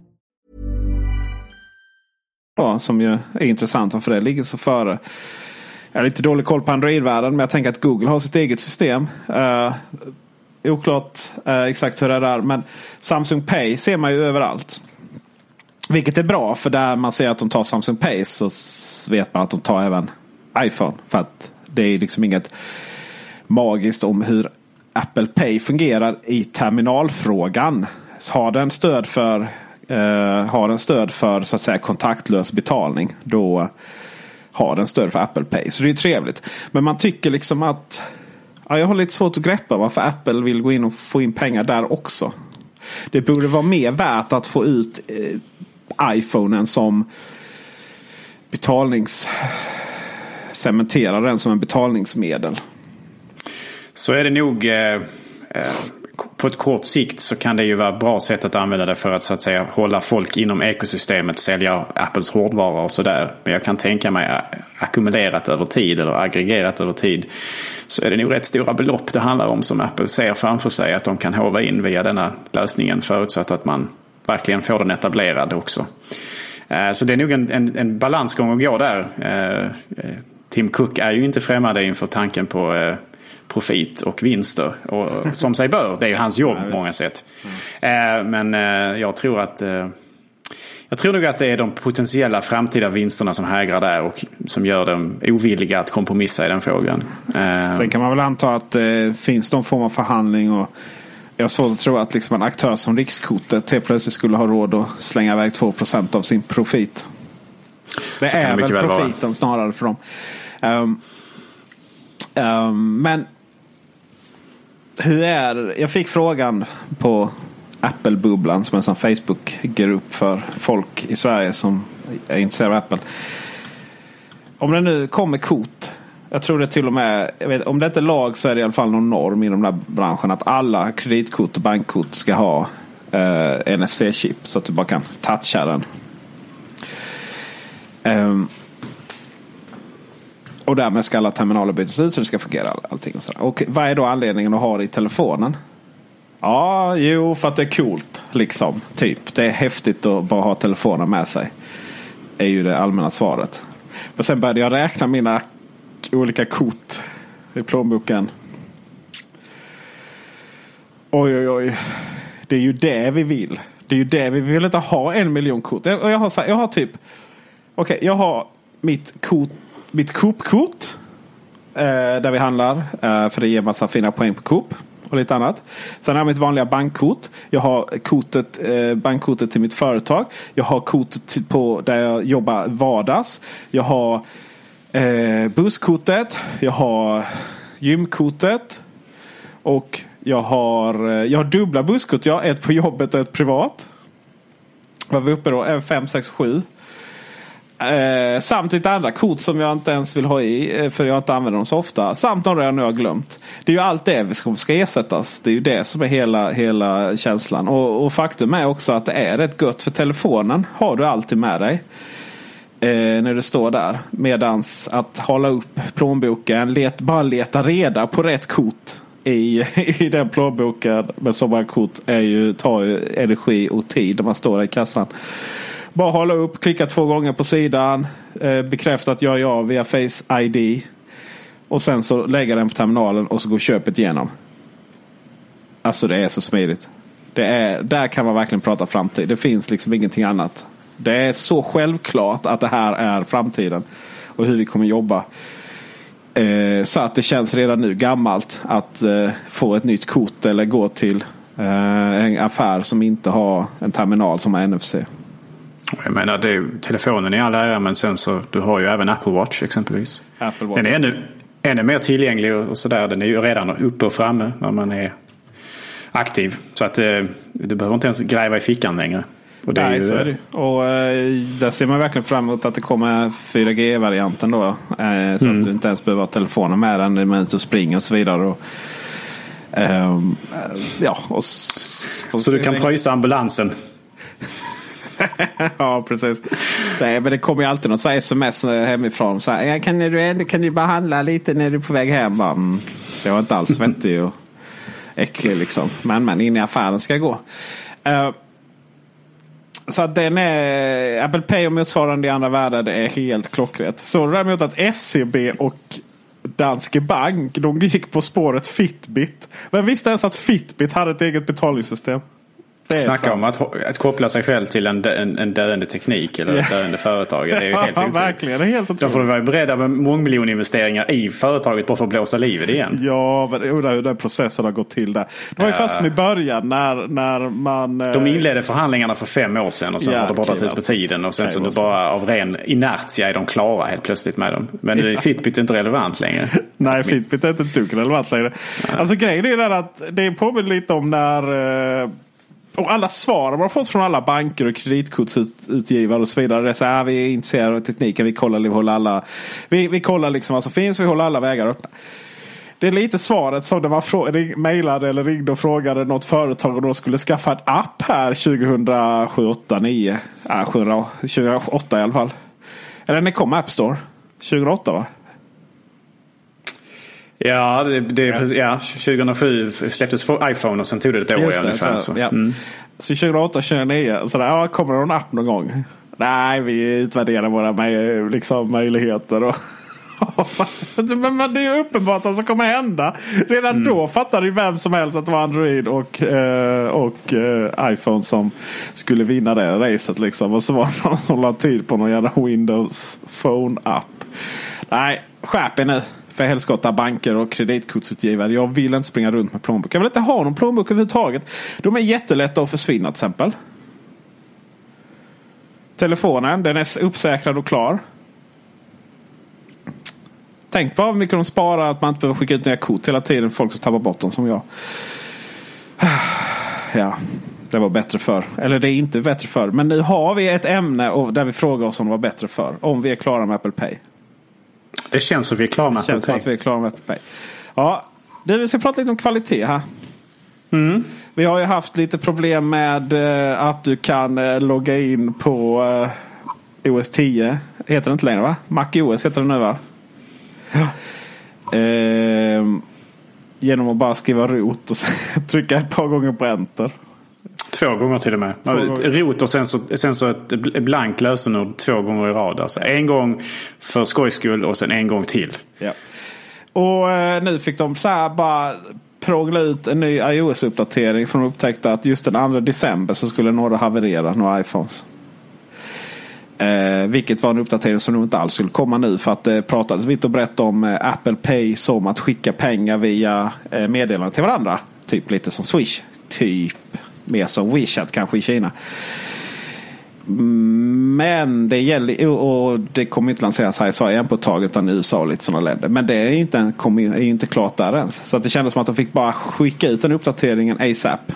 Ja, som ju är intressant varför det ligger så före. Jag har lite dålig koll på Android-världen men jag tänker att Google har sitt eget system. Uh, oklart uh, exakt hur det är där men Samsung Pay ser man ju överallt. Vilket är bra för där man ser att de tar Samsung Pay så vet man att de tar även iPhone. För att det är liksom inget magiskt om hur Apple Pay fungerar i terminalfrågan. Har den stöd för, eh, har den stöd för så att säga kontaktlös betalning då har den stöd för Apple Pay. Så det är ju trevligt. Men man tycker liksom att ja, jag har lite svårt att greppa varför Apple vill gå in och få in pengar där också. Det borde vara mer värt att få ut eh, iPhonen som betalnings cementera den som en betalningsmedel. Så är det nog. Eh, eh, på ett kort sikt så kan det ju vara ett bra sätt att använda det för att så att säga hålla folk inom ekosystemet, sälja Apples hårdvara och sådär. Men jag kan tänka mig eh, ackumulerat över tid eller aggregerat över tid så är det nog rätt stora belopp det handlar om som Apple ser framför sig att de kan hova in via denna lösningen förutsatt att man verkligen får den etablerad också. Eh, så det är nog en, en, en balansgång att gå där. Eh, Tim Cook är ju inte främmande inför tanken på profit och vinster. Och, som sig bör, det är ju hans jobb på många sätt. Eh, Men eh, jag tror att eh, jag tror nog att det är de potentiella framtida vinsterna som hägrar där och som gör dem ovilliga att kompromissa i den frågan. Sen kan man väl anta att det finns någon form av förhandling. Och jag har svårt att tro att liksom en aktör som Rikskortet helt plötsligt skulle ha råd att slänga iväg 2% av sin profit. Det är väl väl vara. profiten snarare för dem. Ehm, ehm, men hur är Jag fick frågan på Apple-bubblan som är en sån Facebook-grupp för folk i Sverige som är intresserade av Apple. Om det nu kommer kort. Jag tror det till och med, jag vet, om det inte är lag så är det i alla fall någon norm i den här branschen att alla kreditkort och bankkort ska ha eh, NFC-chip så att du bara kan toucha den. Ehm, och därmed ska alla terminaler bytas ut så det ska fungera allting. Och, sådär. och vad är då anledningen att ha det i telefonen? Ja, jo, för att det är coolt. Liksom, typ. Det är häftigt att bara ha telefonen med sig. Är ju det allmänna svaret. Men sen började jag räkna mina olika kort i plånboken. Oj, oj, oj. Det är ju det vi vill. Det är ju det vi vill inte ha en miljon kort. Jag, jag, har, så här- jag har typ. Okej, jag har mitt kort. Mitt Coop-kort. Eh, där vi handlar. Eh, för det ger massa fina poäng på Coop. Och lite annat. Sen har jag mitt vanliga bankkort. Jag har kortet, eh, bankkortet till mitt företag. Jag har kortet på där jag jobbar vardags. Jag har eh, busskortet. Jag har gymkortet. Och jag har, eh, jag har dubbla busskort. Jag har ett på jobbet och ett privat. Vad var vi uppe då? En, fem, sex, sju. Eh, samt lite andra kort som jag inte ens vill ha i. Eh, för jag inte använder dem så ofta. Samt några jag nu har glömt. Det är ju allt det som ska ersättas. Det är ju det som är hela, hela känslan. Och, och faktum är också att det är rätt gött. För telefonen har du alltid med dig. Eh, när du står där. Medans att hålla upp plånboken. Let, bara leta reda på rätt kort. I, i den plånboken med så många kort är ju, tar ju energi och tid när man står där i kassan. Bara hålla upp, klicka två gånger på sidan. Eh, bekräfta att jag är jag via Face ID. Och sen så lägga den på terminalen och så går köpet igenom. Alltså det är så smidigt. Det är, där kan man verkligen prata framtid. Det finns liksom ingenting annat. Det är så självklart att det här är framtiden. Och hur vi kommer jobba. Eh, så att det känns redan nu gammalt att eh, få ett nytt kort eller gå till eh, en affär som inte har en terminal som har NFC. Jag menar, det är, telefonen i all ära men sen så du har ju även Apple Watch exempelvis. Apple Watch. Den är ännu, ännu mer tillgänglig och, sådär. Den är ju redan uppe och framme när man är aktiv. Så att eh, du behöver inte ens gräva i fickan längre. Och det är Nej, ju, så är det. Och eh, där ser man verkligen fram emot att det kommer 4G-varianten då. Eh, så Mm. att du inte ens behöver ha telefonen med dig när du är springer och så vidare. Och, ehm, eh, ja, och Så du kan pröjsa ambulansen. ja, precis. Nej, men det kommer ju alltid något så här sms hemifrån. Så här, kan, du, kan du bara handla lite när du är på väg hem? Mm, jag var inte alls svettig och äcklig liksom. Men, men in i affären ska jag gå. Uh, så att den är Apple Pay och motsvarande i andra världar. Det är helt klockrätt. Så däremot att SEB och Danske Bank de gick på spåret Fitbit. Men visste ens att Fitbit hade ett eget betalningssystem? Det Snacka om att, att koppla sig själv till en, en, en döende teknik eller ett Ja. döende företag. Det är ju helt Ja, otroligt. verkligen. Det är helt Då får du otroligt. vara beredda med mångmiljoninvesteringar i företaget bara för att blåsa livet igen. Ja, hur den processen har gått till där. Det var ju Ja. som i början när, när man... eh, De inledde förhandlingarna för fem år sedan och sen har det bara dragit ut på tiden. Och sen så Nej, det bara av ren inertia är de klara helt plötsligt med dem. Men nu är Fitbit inte relevant längre. Nej, Fitbit är inte ett dugg relevant längre. Alltså grejen är den att det påminner lite om när... Och alla svar man har fått från alla banker och kreditkortsutgivare och så vidare. Det är så här, ah, vi är intresserade av tekniken. Vi kollar, vi håller alla, vi, vi kollar liksom vad som finns. Vi håller alla vägar öppna. Det är lite svaret som när man mejlade eller ringde och frågade något företag om de skulle skaffa en app här 2007, 8, 9. Äh, 2008 i alla fall. Eller när kom App Store? 2008 va? Ja, det, det, ja. 2007 släpptes iPhone och sen tog det ett år det, ungefär. så, Så. ja. Mm. Så 2008, 2009. Så där, ja, kommer det någon app någon gång? Nej, vi utvärderar våra möj- liksom, möjligheter. Och men, men det är ju uppenbart vad som kommer hända. Redan Mm. då fattade ju vem som helst att det var Android och, eh, och eh, iPhone som skulle vinna det racet. Liksom. Och så var det någon som la tid på någon jävla Windows Phone-app. Nej, skärp er nu. För helskotta banker och kreditkortsutgivare. Jag vill inte springa runt med plånbok. Jag vill inte ha någon plånbok överhuvudtaget. De är jättelätta att försvinna till exempel. Telefonen, den är uppsäkrad och klar. Tänk bara hur mycket de sparar att man inte behöver skicka ut nya kort hela tiden. Folk som tappar bort dem som jag. Ja, det var bättre för. Eller det är inte bättre för. Men nu har vi ett ämne där vi frågar oss om det var bättre för. Om vi är klara med Apple Pay. Det känns som vi är klara med Det känns som Apple att Pay. vi är klara med Apple Pay. Ja, du, vi ska prata lite om kvalitet här. Mm. Vi har ju haft lite problem med eh, att du kan eh, logga in på eh, OS 10 Heter det inte längre va? MacOS heter det nu va? Ja. Ehm, genom att bara skriva rot och trycka ett par gånger på enter. Två gånger till och med. gånger. Rot och sen så, sen så ett blankt lösenord två gånger i rad. Alltså en gång för skojs skull och sen en gång till. Ja. Och eh, nu fick de så här bara prångla ut en ny iOS-uppdatering. För de upptäckte att just den 2 december så skulle några haverera, några iPhones. Eh, vilket var en uppdatering som nog inte alls skulle komma nu. För att det pratades vitt och brett om eh, Apple Pay som att skicka pengar via eh, meddelanden till varandra. Typ lite som Swish. Typ mer som WeChat kanske i Kina. Men det gäller och det kommer inte lanseras här i Sverige än på ett tag utan i USA och lite sådana länder. Men det är inte, är inte klart där ens. Så att det kändes som att de fick bara skicka ut den uppdateringen ASAP.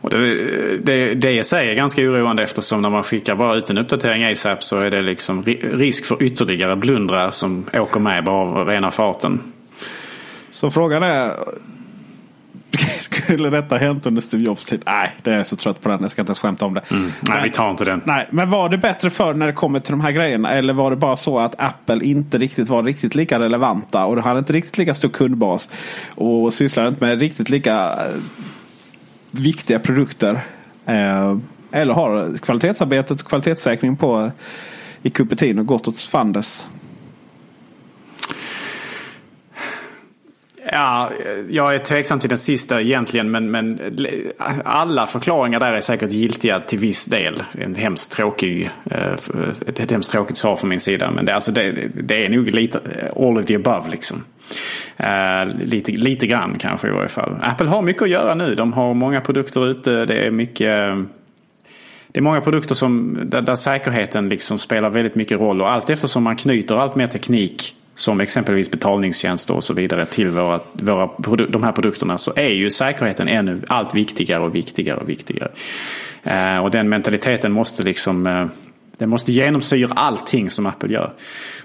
Och det, det, det i sig är ganska oroande eftersom när man skickar bara ut en uppdatering ASAP så är det liksom risk för ytterligare blundrar som åker med bara av rena farten. Så frågan är skulle detta hänt under Steve Jobs tid? Nej, det är jag så trött på den. Jag ska inte ens skämta om det. Mm. Nej, men, vi tar inte den. Nej, men var det bättre för när det kommer till de här grejerna? Eller var det bara så att Apple inte riktigt var riktigt lika relevanta och de hade inte riktigt lika stor kundbas och sysslade inte med riktigt lika eh, viktiga produkter? Eh, eller har kvalitetsarbetet och kvalitetssäkringen på i Cupertino gått åt fanders? Ja, jag är tveksam till den sista egentligen. Men, men alla förklaringar där är säkert giltiga till viss del. En hemskt tråkig, eh, ett, ett hemskt tråkigt svar från min sida. Men det, alltså det, det är nog lite all of the above liksom. Uh, lite, lite grann kanske i varje fall. Apple har mycket att göra nu. De har många produkter ute. Det är mycket... Eh, det är många produkter som, där, där säkerheten liksom spelar väldigt mycket roll. Och allt eftersom man knyter allt mer teknik som exempelvis betalningstjänster och så vidare till våra, våra, de här produkterna så är ju säkerheten ännu allt viktigare och viktigare och viktigare. Eh, och den mentaliteten måste liksom eh, den måste genomsyra allting som Apple gör.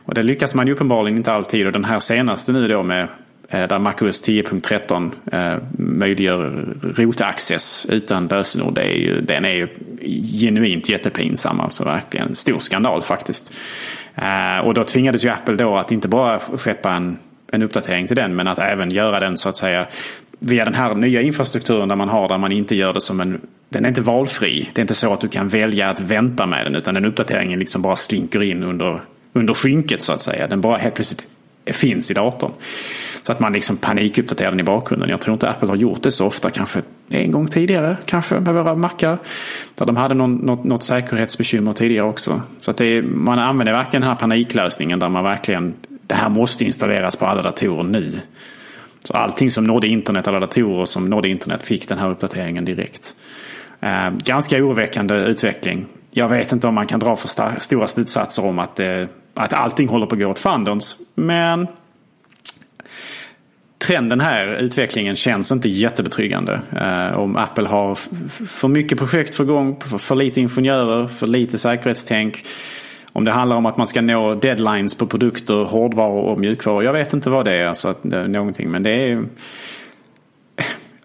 Och det lyckas man ju uppenbarligen inte alltid och den här senaste nu då med eh, där MacOS 10.13 eh, möjliggör rotaccess utan lösenord. Det är ju, den är ju genuint jättepinsam. Alltså verkligen stor skandal faktiskt. Eh, och då tvingades ju Apple då att inte bara skeppa en, en uppdatering till den men att även göra den så att säga via den här nya infrastrukturen där man har där man inte gör det som en den är inte valfri. Det är inte så att du kan välja att vänta med den utan den uppdateringen liksom bara slinker in under, under skynket så att säga. Den bara helt plötsligt finns i datorn. Så att man liksom panikuppdaterar den i bakgrunden. Jag tror inte Apple har gjort det så ofta. Kanske en gång tidigare. Kanske med våra mackar. Där de hade någon, något, något säkerhetsbekymmer tidigare också. Så att är, man använder verkligen den här paniklösningen där man verkligen det här måste installeras på alla datorer nu. Så allting som nådde internet, alla datorer som nådde internet fick den här uppdateringen direkt. Eh, ganska oroväckande utveckling. Jag vet inte om man kan dra för stora slutsatser om att, eh, att allting håller på att gå åt fandons. Men trenden här, utvecklingen, känns inte jättebetryggande. Eh, om Apple har för mycket projekt för gång, för, för lite ingenjörer, för lite säkerhetstänk. Om det handlar om att man ska nå deadlines på produkter, hårdvaror och mjukvaror. Jag vet inte vad det är. Alltså, det är någonting, men det är...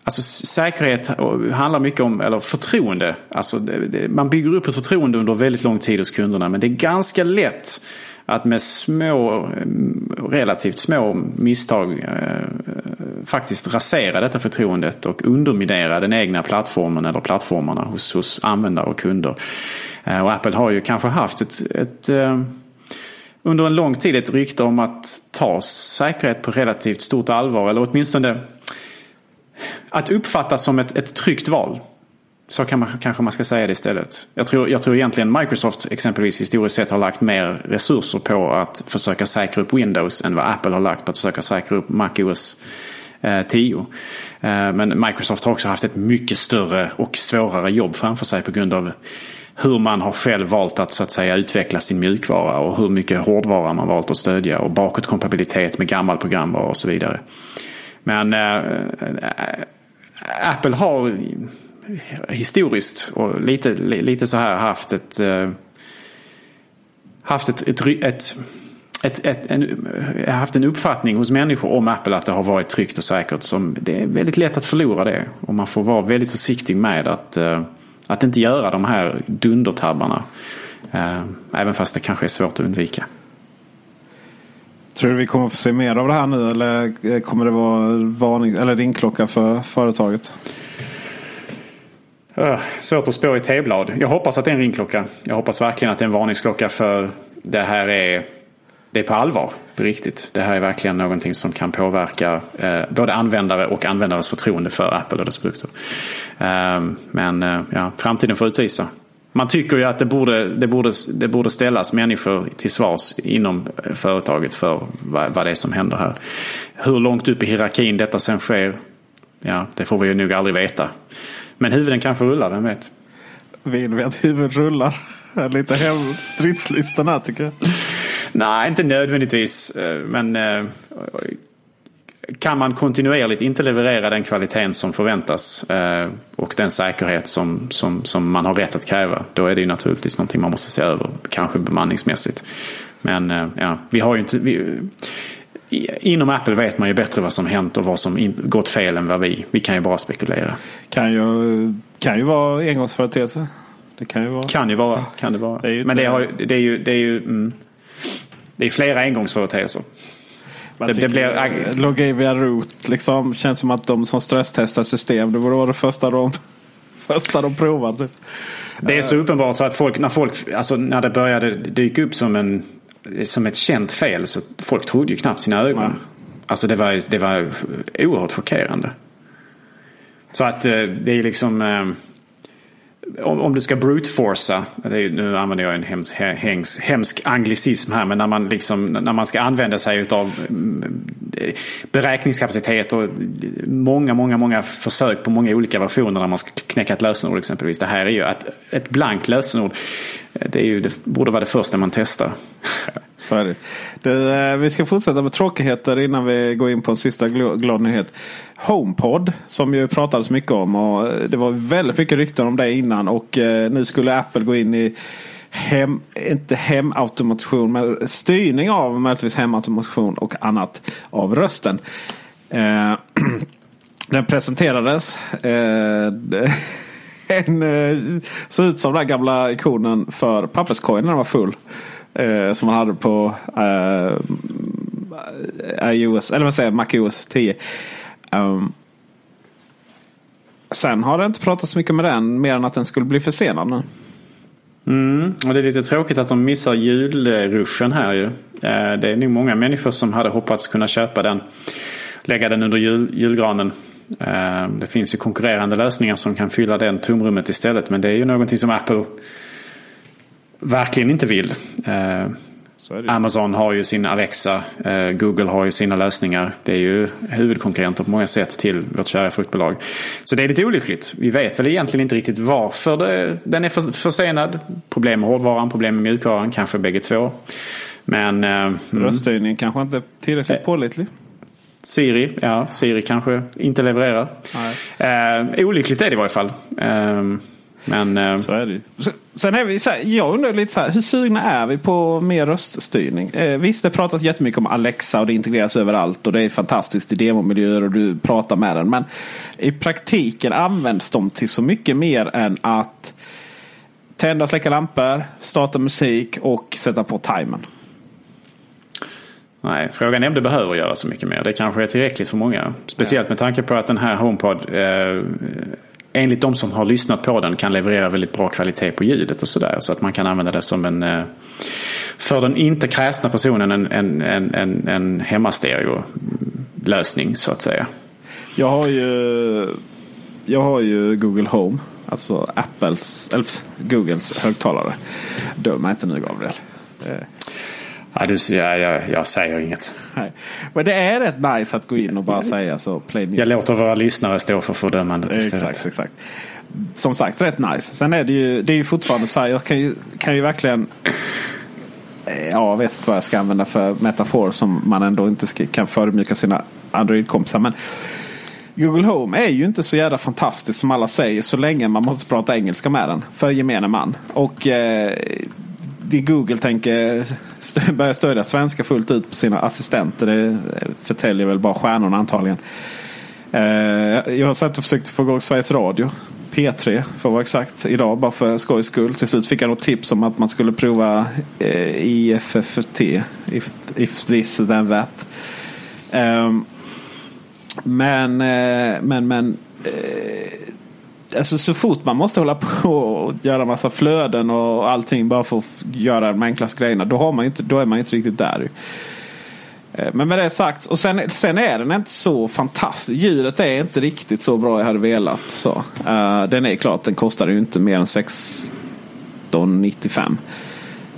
Alltså säkerhet handlar mycket om, eller förtroende. Alltså, det, det, man bygger upp ett förtroende under väldigt lång tid hos kunderna. Men det är ganska lätt att med små, relativt små misstag eh, faktiskt rasera detta förtroendet och underminera den egna plattformen eller plattformarna hos, hos användare och kunder. Eh, och Apple har ju kanske haft ett, ett eh, under en lång tid ett rykte om att ta säkerhet på relativt stort allvar eller åtminstone att uppfattas som ett, ett tryggt val. Så kan man, kanske man ska säga det istället. Jag tror, jag tror egentligen Microsoft exempelvis historiskt sett har lagt mer resurser på att försöka säkra upp Windows än vad Apple har lagt på att försöka säkra upp MacOS 10. Eh, eh, men Microsoft har också haft ett mycket större och svårare jobb framför sig på grund av hur man har själv valt att så att säga utveckla sin mjukvara och hur mycket hårdvara man valt att stödja och bakåtkompatibilitet med gammal programvara och så vidare. Men äh, Apple har historiskt och lite, lite så här haft ett eh, haft ett, ett, ett ett, ett, en, eh, haft en uppfattning hos människor om Apple att det har varit tryggt och säkert. Som det är väldigt lätt att förlora det. Och man får vara väldigt försiktig med att, eh, att inte göra de här dundertabbarna. Även fast det kanske är svårt att undvika. Tror du vi kommer få se mer av det här nu eller kommer det vara varning eller ringklocka för företaget? Uh, svårt att spå i teblad. Jag hoppas att det är en ringklocka. Jag hoppas verkligen att det är en varningsklocka för det här är, det är på allvar. På riktigt. Det här är verkligen någonting som kan påverka eh, både användare och användares förtroende för Apple och dess produkter. Uh, men uh, ja, framtiden får utvisa. Man tycker ju att det borde, det, borde, det borde ställas människor till svars inom företaget för vad, vad det är som händer här. Hur långt upp i hierarkin detta sen sker, ja, det får vi ju nog aldrig veta. Men huvuden kanske rullar, vem vet? Vill vi att huvuden rullar? Lite hem stridslistan här tycker jag. Nej, inte nödvändigtvis. Men kan man kontinuerligt inte leverera den kvaliteten som förväntas och den säkerhet som, som, som man har rätt att kräva. Då är det ju naturligtvis någonting man måste se över. Kanske bemanningsmässigt. Men ja, vi har ju inte... Vi, Inom Apple vet man ju bättre vad som hänt och vad som gått fel än vad vi. Vi kan ju bara spekulera. Kan ju, kan ju vara engångsföreteelse. Det kan ju vara. Kan ju vara. Kan det vara. Det Men det, har, det är ju, det är ju mm, det är flera engångsföreteelser. Det, det blir... Logavia Root liksom känns som att de som stresstestar system. Det vara det första de, första de provar. Typ. Det är så uppenbart så att folk när, folk, alltså när det började dyka upp som en som ett känt fel så folk trodde ju knappt sina ögon. Ja. Alltså det var, det var oerhört chockerande. Så att eh, det är liksom... Eh, om, om du ska brute-forca, nu använder jag en hemsk, hemsk, hemsk anglicism här, men när man, liksom, när man ska använda sig av mm, beräkningskapacitet och många, många, många försök på många olika versioner när man ska knäcka ett lösenord exempelvis. Det här är ju att ett blankt lösenord, Eh, det, är ju, det borde vara det första man testar. Så är det. Du, eh, vi ska fortsätta med tråkigheter innan vi går in på en sista glad nyhet. HomePod som ju pratades mycket om och eh, det var väldigt mycket rykten om det innan och nu skulle Apple gå in i hem, inte hemautomation men styrning av möjligtvis hemautomation och annat av rösten. Den presenterades. En, eh, såg ut som den gamla ikonen för papperskorgen när den var full. Eh, som man hade på eh, eh iOS, eller vad säger Mac OS 10. Um, sen har det inte pratats så mycket med den mer än att den skulle bli försenad nu. Mm, och det är lite tråkigt att de missar julruschen här ju. Eh, det är nog många människor som hade hoppats kunna köpa den. Lägga den under jul, julgranen. Eh, det finns ju konkurrerande lösningar som kan fylla den tomrummet istället. Men det är ju någonting som Apple verkligen inte vill. Eh, Amazon har ju sin Alexa, eh, Google har ju sina lösningar. Det är ju huvudkonkurrenter på många sätt till vårt kära fruktbolag. Så det är lite olyckligt. Vi vet väl egentligen inte riktigt varför det, den är försenad. Problem med hårdvaran, problem med mjukvaran, kanske bägge två. Men... Eh, mm. Kanske inte tillräckligt pålitlig. Siri, ja, Siri kanske inte levererar. Eh, olyckligt är det i varje fall. Eh, men, eh, så är det Sen är vi så här, jag undrar lite så här, hur sugna är vi på mer röststyrning? Eh, visst, det pratas jättemycket om Alexa och det integreras överallt och det är fantastiskt i demomiljöer och du pratar med den. Men i praktiken används de till så mycket mer än att tända och släcka lampor, starta musik och sätta på timern. Nej, frågan är om det behöver göra så mycket mer. Det kanske är tillräckligt för många. Speciellt med tanke på att den här HomePod eh, enligt de som har lyssnat på den kan leverera väldigt bra kvalitet på ljudet och sådär. Så att man kan använda det som en eh, för den inte kräsna personen en, en, en, en, en hemmastereo-lösning så att säga. Jag har ju, jag har ju Google Home. Alltså Apples, eller Googles högtalare. Döm mig inte nu Gabriel. Eh, Ja, du, ja, jag, jag säger inget. Nej. Men det är rätt nice att gå in och bara säga så. Play music. Jag låter våra lyssnare stå för fördömandet istället. Exakt, exakt. Som sagt, rätt nice. Sen är det ju, det är ju fortfarande så här. Jag kan ju, kan ju verkligen. Ja, jag vet inte vad jag ska använda för metafor som man ändå inte ska, kan förmjuka sina Android-kompisar. Men Google Home är ju inte så jävla fantastiskt som alla säger så länge man måste prata engelska med den. För gemene man. Och eh, det Google tänker börja stödja svenska fullt ut på sina assistenter. Det förtäljer väl bara stjärnorna antagligen. Eh, jag har satt och försökt få igång Sveriges Radio. P3 för att vara exakt. Idag bara för skojs skull. Till slut fick jag något tips om att man skulle prova eh, IFFT. If, if this then that. Um, men, eh, men, men eh, alltså så fort man måste hålla på och göra massa flöden och allting bara för att göra de enklaste grejerna. Då, har man inte, då är man inte riktigt där. Eh, men med det sagt. Och sen, sen är den inte så fantastisk. Ljudet är inte riktigt så bra jag hade velat. Så, uh, den är klart, den kostar ju inte mer än 16,95.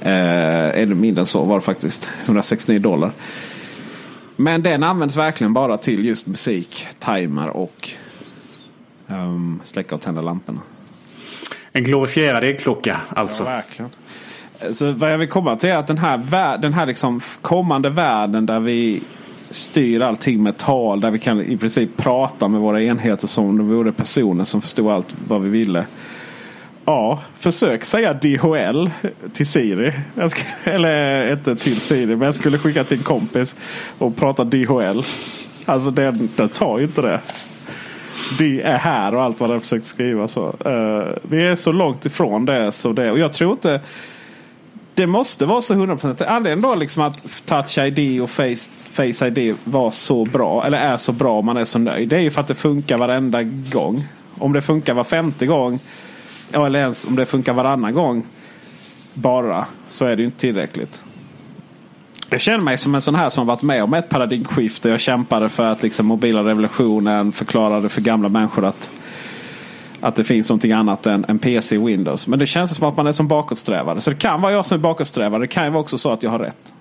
Uh, eh, eller mindre än så var det faktiskt. 169 dollar. Men den används verkligen bara till just musik, timer och um, släcka och tända lamporna. En glorifierad äggklocka alltså. Ja, verkligen. Så vad jag vill komma till är att den här, den här liksom kommande världen där vi styr allting med tal. Där vi kan i princip prata med våra enheter som om de vore personer som förstod allt vad vi ville. Ja, försök säga DHL till Siri. Ska, eller inte till Siri, men jag skulle skicka till en kompis och prata DHL. Alltså den, den tar ju inte det. Det är här och allt vad den försökt skriva. Så. Uh, vi är så långt ifrån det. Så det och jag tror inte det måste vara så 100%. Anledningen då liksom att Touch ID och Face, Face ID var så bra. Eller är så bra om man är så nöjd. Det är ju för att det funkar varenda gång. Om det funkar var femte gång. Eller ens om det funkar varannan gång. Bara. Så är det ju inte tillräckligt. Jag känner mig som en sån här som varit med om ett paradigmskifte. Jag kämpade för att liksom mobila revolutionen förklarade för gamla människor att att det finns någonting annat än, än PC och Windows. Men det känns som att man är som bakåtsträvare. Så det kan vara jag som är bakåtsträvare. Det kan ju vara också så att jag har rätt.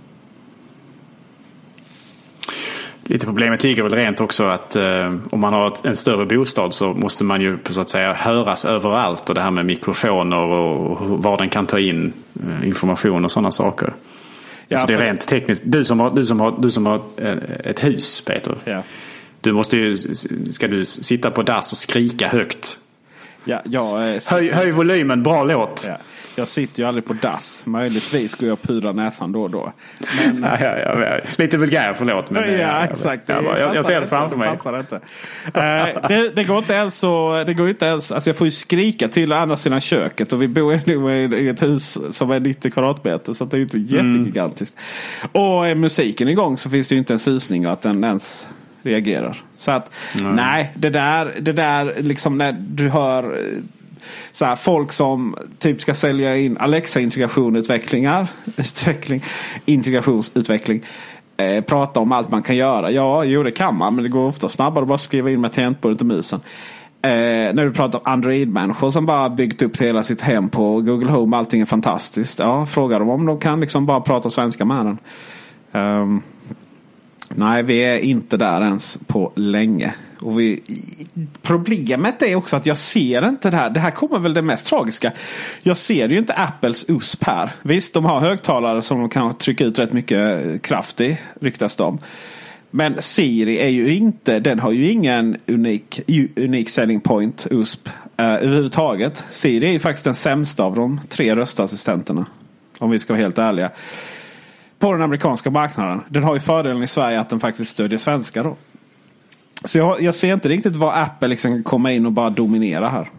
Lite problemet ligger väl rent också att eh, om man har ett, en större bostad så måste man ju så att säga höras överallt. Och det här med mikrofoner och, och var den kan ta in eh, information och sådana saker. Ja, så det är rent tekniskt. Du som har, du som har, du som har eh, ett hus Peter. Ja. Du måste ju, ska du sitta på dass och skrika högt Ja, jag, eh, höj, höj volymen, bra låt. Ja. Jag sitter ju aldrig på dass. Möjligtvis går jag och pudrar näsan då och då. Men... ja, ja, ja, Lite vulgär, förlåt. Men, ja, exakt. Jag, jag, jag ser det framför mig. Det, inte. uh, det, det, går inte ens så. Det går inte ens, alltså jag får ju skrika till andra sidan köket. Och vi bor i ett hus som är 90 kvadratmeter. Så det är ju inte mm. jättegigantiskt. Mm. Och är musiken igång så finns det ju inte en susning att den ens reagerar. Så att mm. nej, det där, det där liksom när du hör eh, så här, folk som typ ska sälja in Alexa integrationsutvecklingar. Utveckling, integrationsutveckling. Eh, prata om allt man kan göra. Ja, jo det kan man. Men det går ofta snabbare att bara skriva in med tangentbordet och musen. Eh, när du pratar om Android-människor som bara byggt upp hela sitt hem på Google Home. Allting är fantastiskt. Ja, fråga dem om de kan liksom bara prata svenska med den. Um, Nej, vi är inte där ens på länge. Och vi, problemet är också att jag ser inte det här. Det här kommer väl det mest tragiska. Jag ser ju inte Apples USP här. Visst, de har högtalare som de kan trycka ut rätt mycket kraft i. Ryktas de. Men Siri är ju inte, den har ju ingen unik, unik selling point USP eh, överhuvudtaget. Siri är ju faktiskt den sämsta av de tre röstassistenterna. Om vi ska vara helt ärliga på den amerikanska marknaden. Den har ju fördelen i Sverige att den faktiskt stödjer svenska då. Så jag, jag ser inte riktigt vad Apple liksom kan komma in och bara dominera här.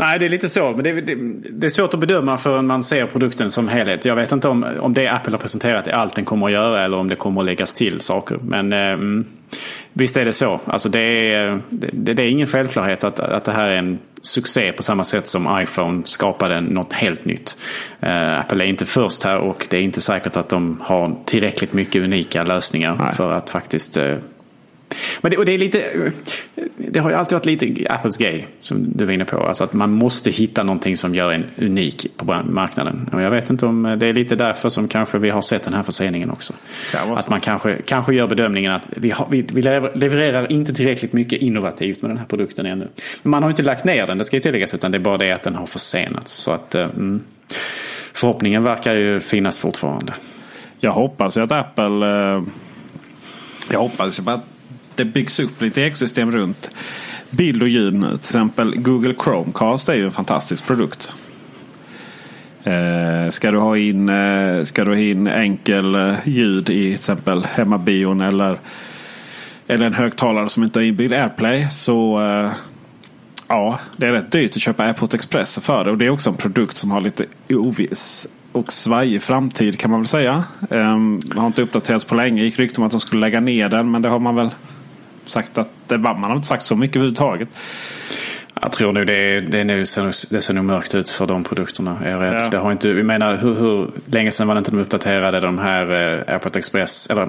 Nej, det är lite så. Men det, det, det, är svårt att bedöma förrän man ser produkten som helhet. Jag vet inte om, om det Apple har presenterat är allt den kommer att göra eller om det kommer att läggas till saker. Men eh, visst är det så. Alltså det, är, det, det, är ingen självklarhet att, att det här är en succé på samma sätt som iPhone skapade något helt nytt. Uh, Apple är inte först här och det är inte säkert att de har tillräckligt mycket unika lösningar Nej. för att faktiskt uh, men det, och det är lite, det har ju alltid varit lite Apples grej som du var inne på. Alltså att man måste hitta någonting som gör en unik på marknaden. Och jag vet inte om det är lite därför som kanske vi har sett den här förseningen också. Att man kanske, kanske gör bedömningen att vi, har, vi, vi levererar inte tillräckligt mycket innovativt med den här produkten ännu. Men man har inte lagt ner den, det ska ju tilläggas, utan det är bara det att den har försenats. Så att eh, mm, förhoppningen verkar ju finnas fortfarande. Jag hoppas att Apple eh, jag hoppas att det byggs upp lite ekosystem runt bild och ljud nu. Till exempel Google Chromecast är ju en fantastisk produkt. Eh, ska, du ha in, eh, ska du ha in enkel eh, ljud i till exempel hemmabion eller eller en högtalare som inte har inbyggd AirPlay så eh, ja, det är rätt dyrt att köpa AirPort Express för det. Och det är också en produkt som har lite oviss och svajig framtid kan man väl säga. Um, har inte uppdaterats på länge. gick rykte om att de skulle lägga ner den men det har man väl sagt att man har inte sagt så mycket överhuvudtaget. Jag tror nog det, det, det, ser, det ser nog mörkt ut för de produkterna. Är jag rädd. Ja. Det har inte, vi menar, hur, hur länge sedan var det inte de uppdaterade de här eh, AirPort Express, eller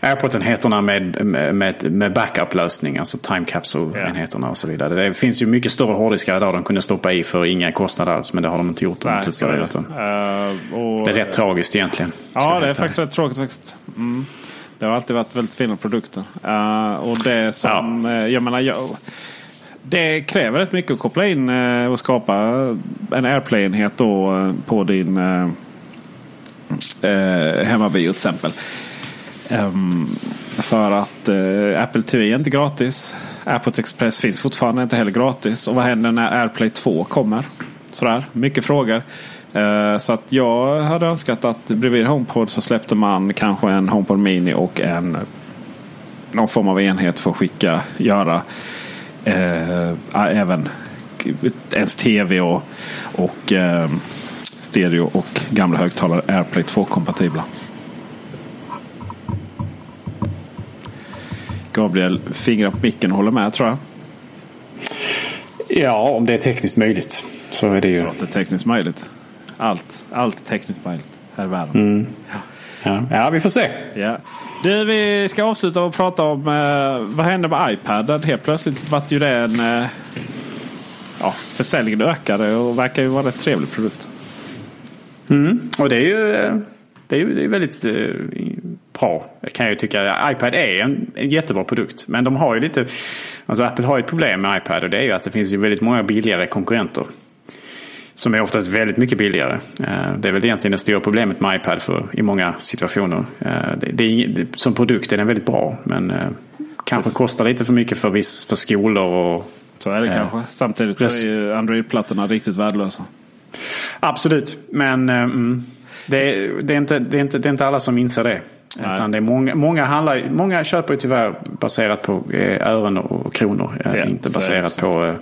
AirPort-enheterna med, med, med backup-lösning, alltså time capsule-enheterna och så vidare. Det finns ju mycket större hårddiskar där de kunde stoppa i för inga kostnader alls, men det har de inte gjort. Nej, de det. Uh, och, det är rätt tragiskt egentligen. Ja, det är faktiskt rätt tråkigt. Faktiskt. Mm. Det har alltid varit väldigt fina produkter. Uh, och det som, ja. jag menar, jag, det kräver rätt mycket att koppla in eh, och skapa en AirPlay-enhet då eh, på din eh, eh, hemmabio till exempel. Um, för att eh, Apple TV är inte gratis. Apple Express finns fortfarande inte heller gratis. Och vad händer när AirPlay 2 kommer? Sådär, mycket frågor. Uh, så att jag hade önskat att bredvid HomePod så släppte man kanske en HomePod Mini och en någon form av enhet för att skicka, göra eh, även ens tv och, och eh, stereo och gamla högtalare AirPlay 2-kompatibla. Gabriel fingrar på micken och håller med tror jag. Ja, om det är tekniskt möjligt så är det ju. det är tekniskt möjligt. Allt, allt tekniskt möjligt här i världen. Mm. Ja. Ja. vi får se. Ja. Du, vi ska avsluta och prata om eh, vad hände med iPaden. Helt plötsligt vart ju det en... Eh, ja, försäljningen ökade och verkar ju vara en trevlig produkt. Mm. Och det är ju, det är ju det är väldigt eh, bra kan jag ju tycka. iPad är en, en jättebra produkt. Men de har ju lite... Alltså Apple har ett problem med iPad och det är ju att det finns ju väldigt många billigare konkurrenter. Som är oftast väldigt mycket billigare. Eh, det är väl egentligen det stora problemet med iPad för, i många situationer. Eh, det är, som produkt är den väldigt bra men eh, kanske kostar lite för mycket för, viss, för skolor och så är det eh, kanske. Samtidigt så är ju Android-plattorna riktigt värdelösa. Absolut, men mm, det, är, det, är inte, det, är inte, det är inte alla som inser det. Utan det är många, många, handlar, många köper ju tyvärr baserat på ören och kronor. Ja, inte baserat på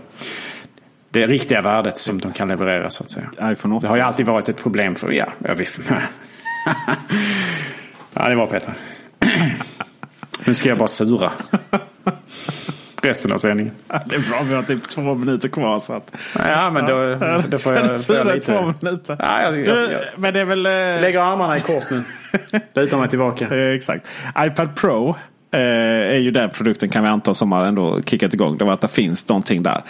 det riktiga värdet som de kan leverera så att säga. iPhone 8. Det har ju alltid varit ett problem för, ja, ja, vi, ja det var Peter. nu ska jag bara sura. Resten av sändningen. det är bra, vi har typ två minuter kvar. Så att, ja, men då, då får jag, får jag lite... Två minuter. Ja, jag, jag, jag, men det är väl... Eh, lägger armarna i kors nu. Lutar mig tillbaka. Exakt. iPad Pro eh, är ju den produkten kan vi anta som har ändå kickat igång. Det var att det finns någonting där.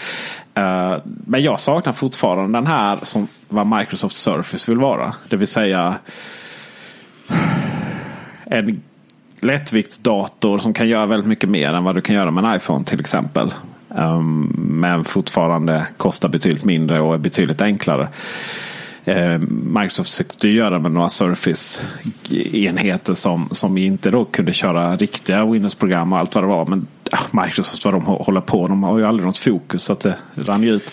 Eh, men jag saknar fortfarande den här som vad Microsoft Surface vill vara. Det vill säga en lättviktsdator som kan göra väldigt mycket mer än vad du kan göra med en iPhone till exempel. Ehm, men fortfarande kostar betydligt mindre och är betydligt enklare. Ehm, Microsoft försökte göra med några Surface-enheter som, som inte då kunde köra riktiga Windows-program och allt vad det var. Men Microsoft vad de håller på. De har ju aldrig något fokus så att det rann ju ut.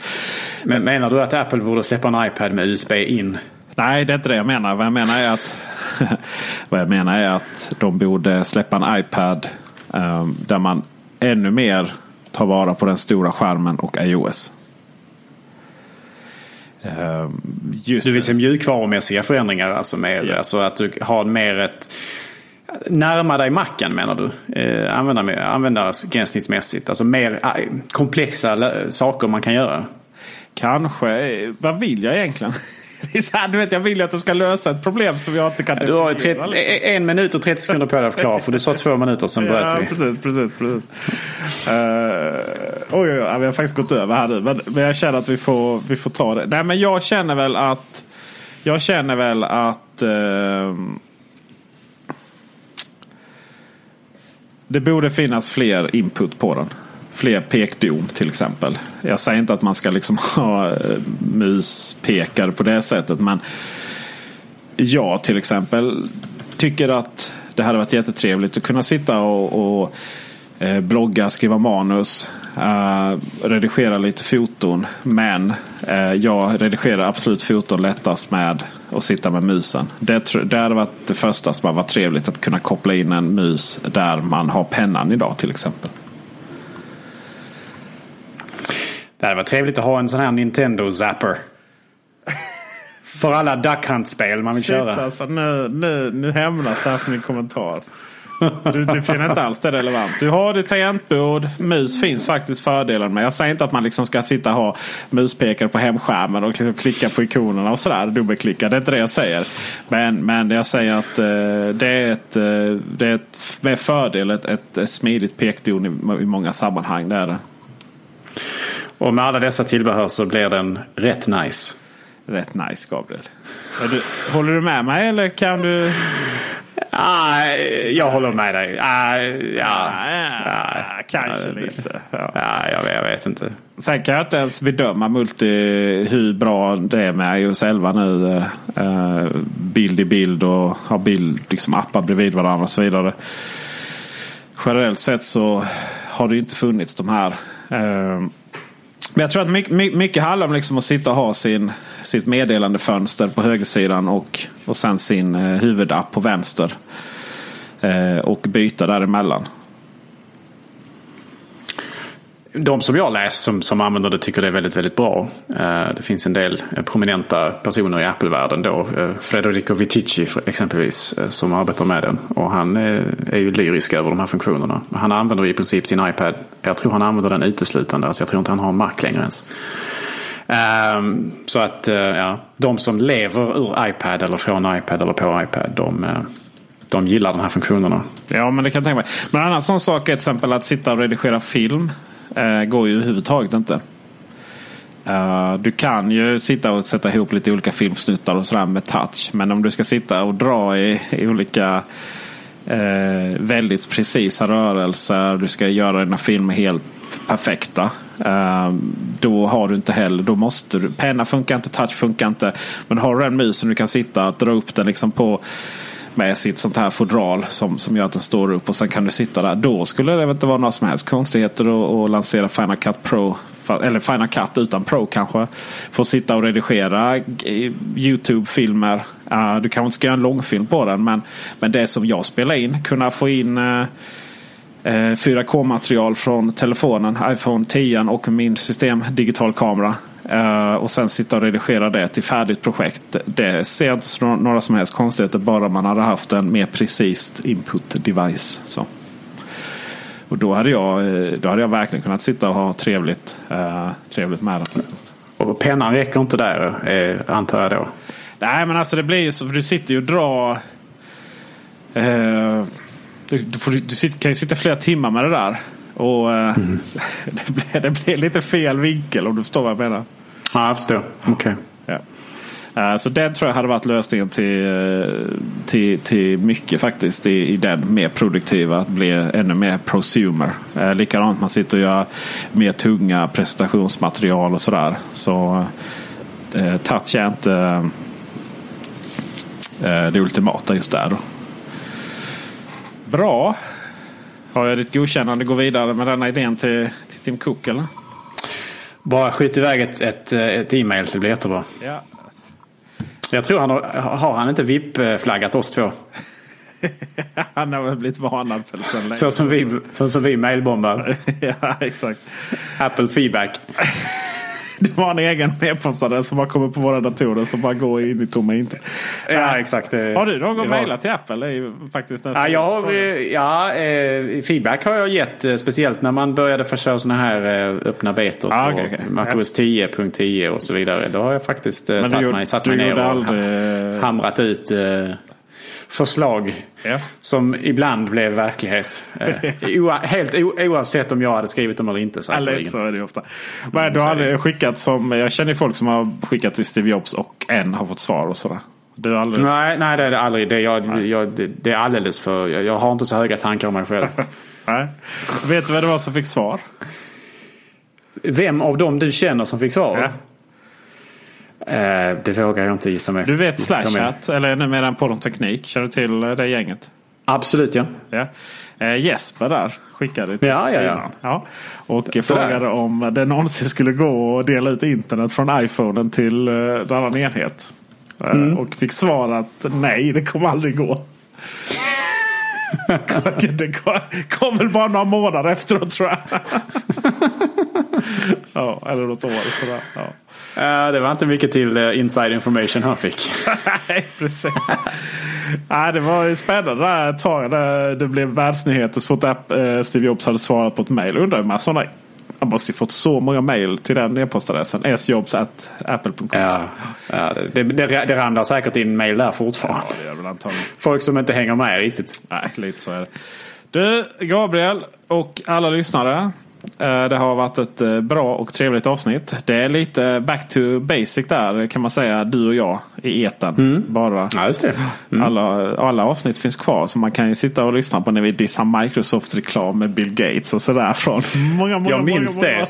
Men menar du att Apple borde släppa en iPad med USB in? Nej, det är inte det jag menar. Vad jag menar är att, vad jag menar är att de borde släppa en iPad um, där man ännu mer tar vara på den stora skärmen och iOS. Ehm, just du vill se mjukvarumässiga förändringar? Alltså, mer, yeah. alltså att du har mer ett... Närma dig macken menar du? Eh, användar, användargränssnittsmässigt. Alltså mer eh, komplexa saker man kan göra. Kanske. Vad vill jag egentligen? Det är så här, du vet, jag vill ju att de ska lösa ett problem som jag inte kan Du har 30, liksom. en minut och 30 sekunder på dig att förklara. För du sa två minuter, sen bröt ja, vi. Precis, precis, precis. Uh, oj, vi har faktiskt gått över här nu. Men, men, jag känner att vi får, vi får ta det. Nej, men jag känner väl att... Jag känner väl att... Uh, det borde finnas fler input på den fler pekdon till exempel. Jag säger inte att man ska liksom ha eh, muspekare på det sättet. Men jag till exempel tycker att det hade varit jättetrevligt att kunna sitta och, och eh, blogga, skriva manus eh, redigera lite foton. Men eh, jag redigerar absolut foton lättast med att sitta med musen. Det, det hade varit det första som varit trevligt. Att kunna koppla in en mus där man har pennan idag till exempel. Det hade varit trevligt att ha en sån här Nintendo Zapper. För alla Duck Hunt-spel man vill Shit, köra. Alltså, nu, nu, nu hämnas det här för min kommentar. Du, du finner inte alls det relevant. Du har ditt tangentbord. Mus finns faktiskt fördelar med. Jag säger inte att man liksom ska sitta och ha muspekare på hemskärmen och liksom klicka på ikonerna och sådär. Dubbelklicka. Det är inte det jag säger. Men, men jag säger att eh, det är ett, eh, det är ett med fördel ett, ett smidigt pekdon i, i många sammanhang. Det är det. Och med alla dessa tillbehör så blir den rätt nice. Rätt nice Gabriel. Du, håller du med mig eller kan du? Ah, jag håller med dig. Ah, ja, ja, kanske lite. Ja. Ja, jag, vet, jag vet inte. Sen kan jag inte ens bedöma multi hur bra det är med iOS 11 nu. Eh, bild i bild och ha bild, liksom appar bredvid varandra och så vidare. Generellt sett så har det inte funnits de här. Eh, men jag tror att mycket, mycket handlar om liksom att sitta och ha sin, sitt meddelandefönster på högersidan och, och sen sin eh, huvudapp på vänster. Eh, och byta däremellan. De som jag läst som, som använder det tycker det är väldigt, väldigt bra. Eh, det finns en del eh, prominenta personer i Apple-världen då. Eh, Federico Vitici exempelvis som arbetar med den. Och han är ju lyrisk över de här funktionerna. Han använder i princip sin iPad. Jag tror han använder den uteslutande. Alltså jag tror inte han har en Mac längre ens. Um, så att uh, ja, de som lever ur iPad eller från iPad eller på iPad. De, uh, de gillar de här funktionerna. Ja, men det kan jag tänka mig. Men en annan sån sak är till exempel att sitta och redigera film. Eh, går ju överhuvudtaget inte. Uh, du kan ju sitta och sätta ihop lite olika filmsnuttar och sådär med touch. Men om du ska sitta och dra i, i olika eh, väldigt precisa rörelser. Du ska göra dina filmer helt perfekta. Ehm, då har du inte heller, då måste du, penna funkar inte, touch funkar inte. Men har du den musen du kan sitta och dra upp den liksom på med sitt sånt här fodral som, som gör att den står upp och sen kan du sitta där. Då skulle det inte vara några som helst konstigheter att, att lansera Final Cut Pro. Eller Final Cut utan Pro kanske. Få sitta och redigera Youtube-filmer. Uh, du kanske inte ska göra en långfilm på den. Men, men det som jag spelar in. Kunna få in uh, 4K-material från telefonen, iPhone 10 och min system digital kamera. Uh, och sen sitta och redigera det till färdigt projekt. Det ser inte några som helst konstigheter. Bara man hade haft en mer precis input device. Så. Och då hade, jag, eh, då hade jag verkligen kunnat sitta och ha trevligt, uh, trevligt med den. Faktiskt. Och pennan räcker inte där eh, antar jag då. Nej men alltså det blir ju så. För du sitter ju och drar. Uh, du, du, får, du kan ju sitta flera timmar med det där. Och uh, mm. det, blir, det blir lite fel vinkel om du förstår vad jag menar. Ja, jag förstår. Okej. Okay. Ja. Uh, så det tror jag hade varit lösningen till, till, till mycket faktiskt. I, I den mer produktiva. Att bli ännu mer prosumer. Uh, likadant man sitter och gör mer tunga presentationsmaterial och sådär. Så uh, touch är inte uh, det ultimata just där. Då. Bra. Har jag ditt godkännande att gå vidare med denna idén till, till Tim Cook eller? Bara skjut iväg ett, ett, ett e-mail, det blir jättebra. Ja. Jag tror han har, har han inte VIP-flaggat oss två? han har väl blivit varnad för det så som vi, så som vi mailbombar. ja, exakt. Apple feedback. Du har en egen e-postadress som bara kommer på våra datorer som bara går in i tomma inte. Ja, exakt. Har du någon mejlat till Apple? Det är ju faktiskt ja, jag har, ja eh, feedback har jag gett. Eh, speciellt när man började försöka sådana här eh, öppna betor ah, okay, okay. MacOS 10.10 och så vidare. Då har jag faktiskt eh, tagit mig, satt mig ner och aldrig... hamrat ut eh, förslag ja. som ibland blev verklighet. Eh, helt oavsett om jag hade skrivit dem eller inte. Eller så är det ofta. Men du har aldrig skickat som, jag känner folk som har skickat till Steve Jobs och en har fått svar och sådär. Du har aldrig... Nej, nej det är det aldrig. Det, jag, jag, det, det är alldeles för, jag, jag, har inte så höga tankar om mig själv. nej. Vet du vad det var som fick svar? Vem av dem du känner som fick svar? Ja. Eh, det vågar jag inte gissa mig. Du vet Slashat, eller numera en Teknik. Känner du till det gänget? Absolut ja. Ja. Eh, Jesper där skickade till Ja, ja, ja. Ja. Och Sådär. frågade om det någonsin skulle gå att dela ut internet från iPhonen till eh, en annan enhet. Eh, Mm. Och fick svar att nej, det kommer aldrig gå. det kom, kom väl bara några månader efteråt tror jag. ja, eller något år. Sådär. Ja. Eh, det var inte mycket till eh, inside information han fick. Nej, precis. Nej, det var ju spännande där ett tag. Det, det blev världsnyheter så fort app, eh, Steve Jobs hade svarat på ett mejl. Undrar hur många sådana. Han måste ju fått så många mejl till den e-postadressen. sjobs.apple.com. Ja, ja det, det, det ramlar säkert in mail där fortfarande. Ja, det gör väl. Folk som inte hänger med riktigt. Nej, lite så är det. Du, Gabriel och alla lyssnare. Eh, Det har varit ett eh, bra och trevligt avsnitt. Det är lite back to basic där kan man säga. Du och jag i etern. Bara. Ja, just det. Alla, alla avsnitt finns kvar. Så man kan ju sitta och lyssna på när vi dissar Microsoft-reklam med Bill Gates och sådär. Från många, många, Jag minns många, det.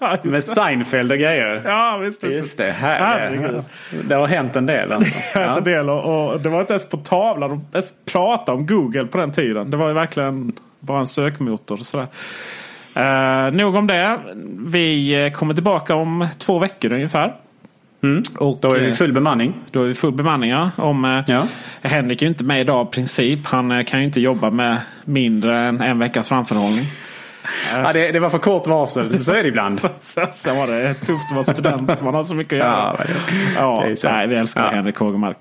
många Med det. Seinfeld och grejer. Ja, visst. visst. Just det. Här, Herregud. det har hänt en del. Alltså. Ja. Ja. En del och, och det var inte ens på tavlan. De ens pratade om Google på den tiden. Det var ju verkligen bara en sökmotor. Och sådär. Uh, nog om det. Vi eh, kommer tillbaka om två veckor ungefär. Och, Då är vi eh, full bemanning. då är vi full bemanning. Ja. Om, Ja. Henrik är ju inte med idag av princip. Han kan ju inte jobba med mindre än en veckas framförhållning. Ja, det, det var för kort varsel. Så är det ibland. Så, så var det tufft att vara student. Man har så mycket att göra. Ja, Ja, det är så. nej, vi älskar Ja. Henrik Hågemark.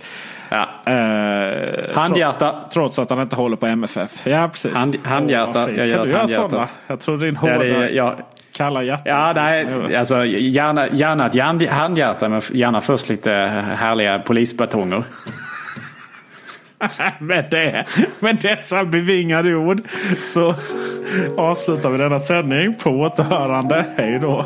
Ja. Eh, Handhjärta. tro- Trots att han inte håller på MFF. Ja, precis. Hand- handhjärta. Fint. Jag gör kan du ett handhjärta. Jag tror din hårda, Ja, är, kalla hjärta. ja, nej, alltså, gärna, gärna ett handhjärta men gärna först lite härliga polisbatonger. med, det, med dessa bevingade ord så avslutar vi denna sändning. På återhörande. Hej då.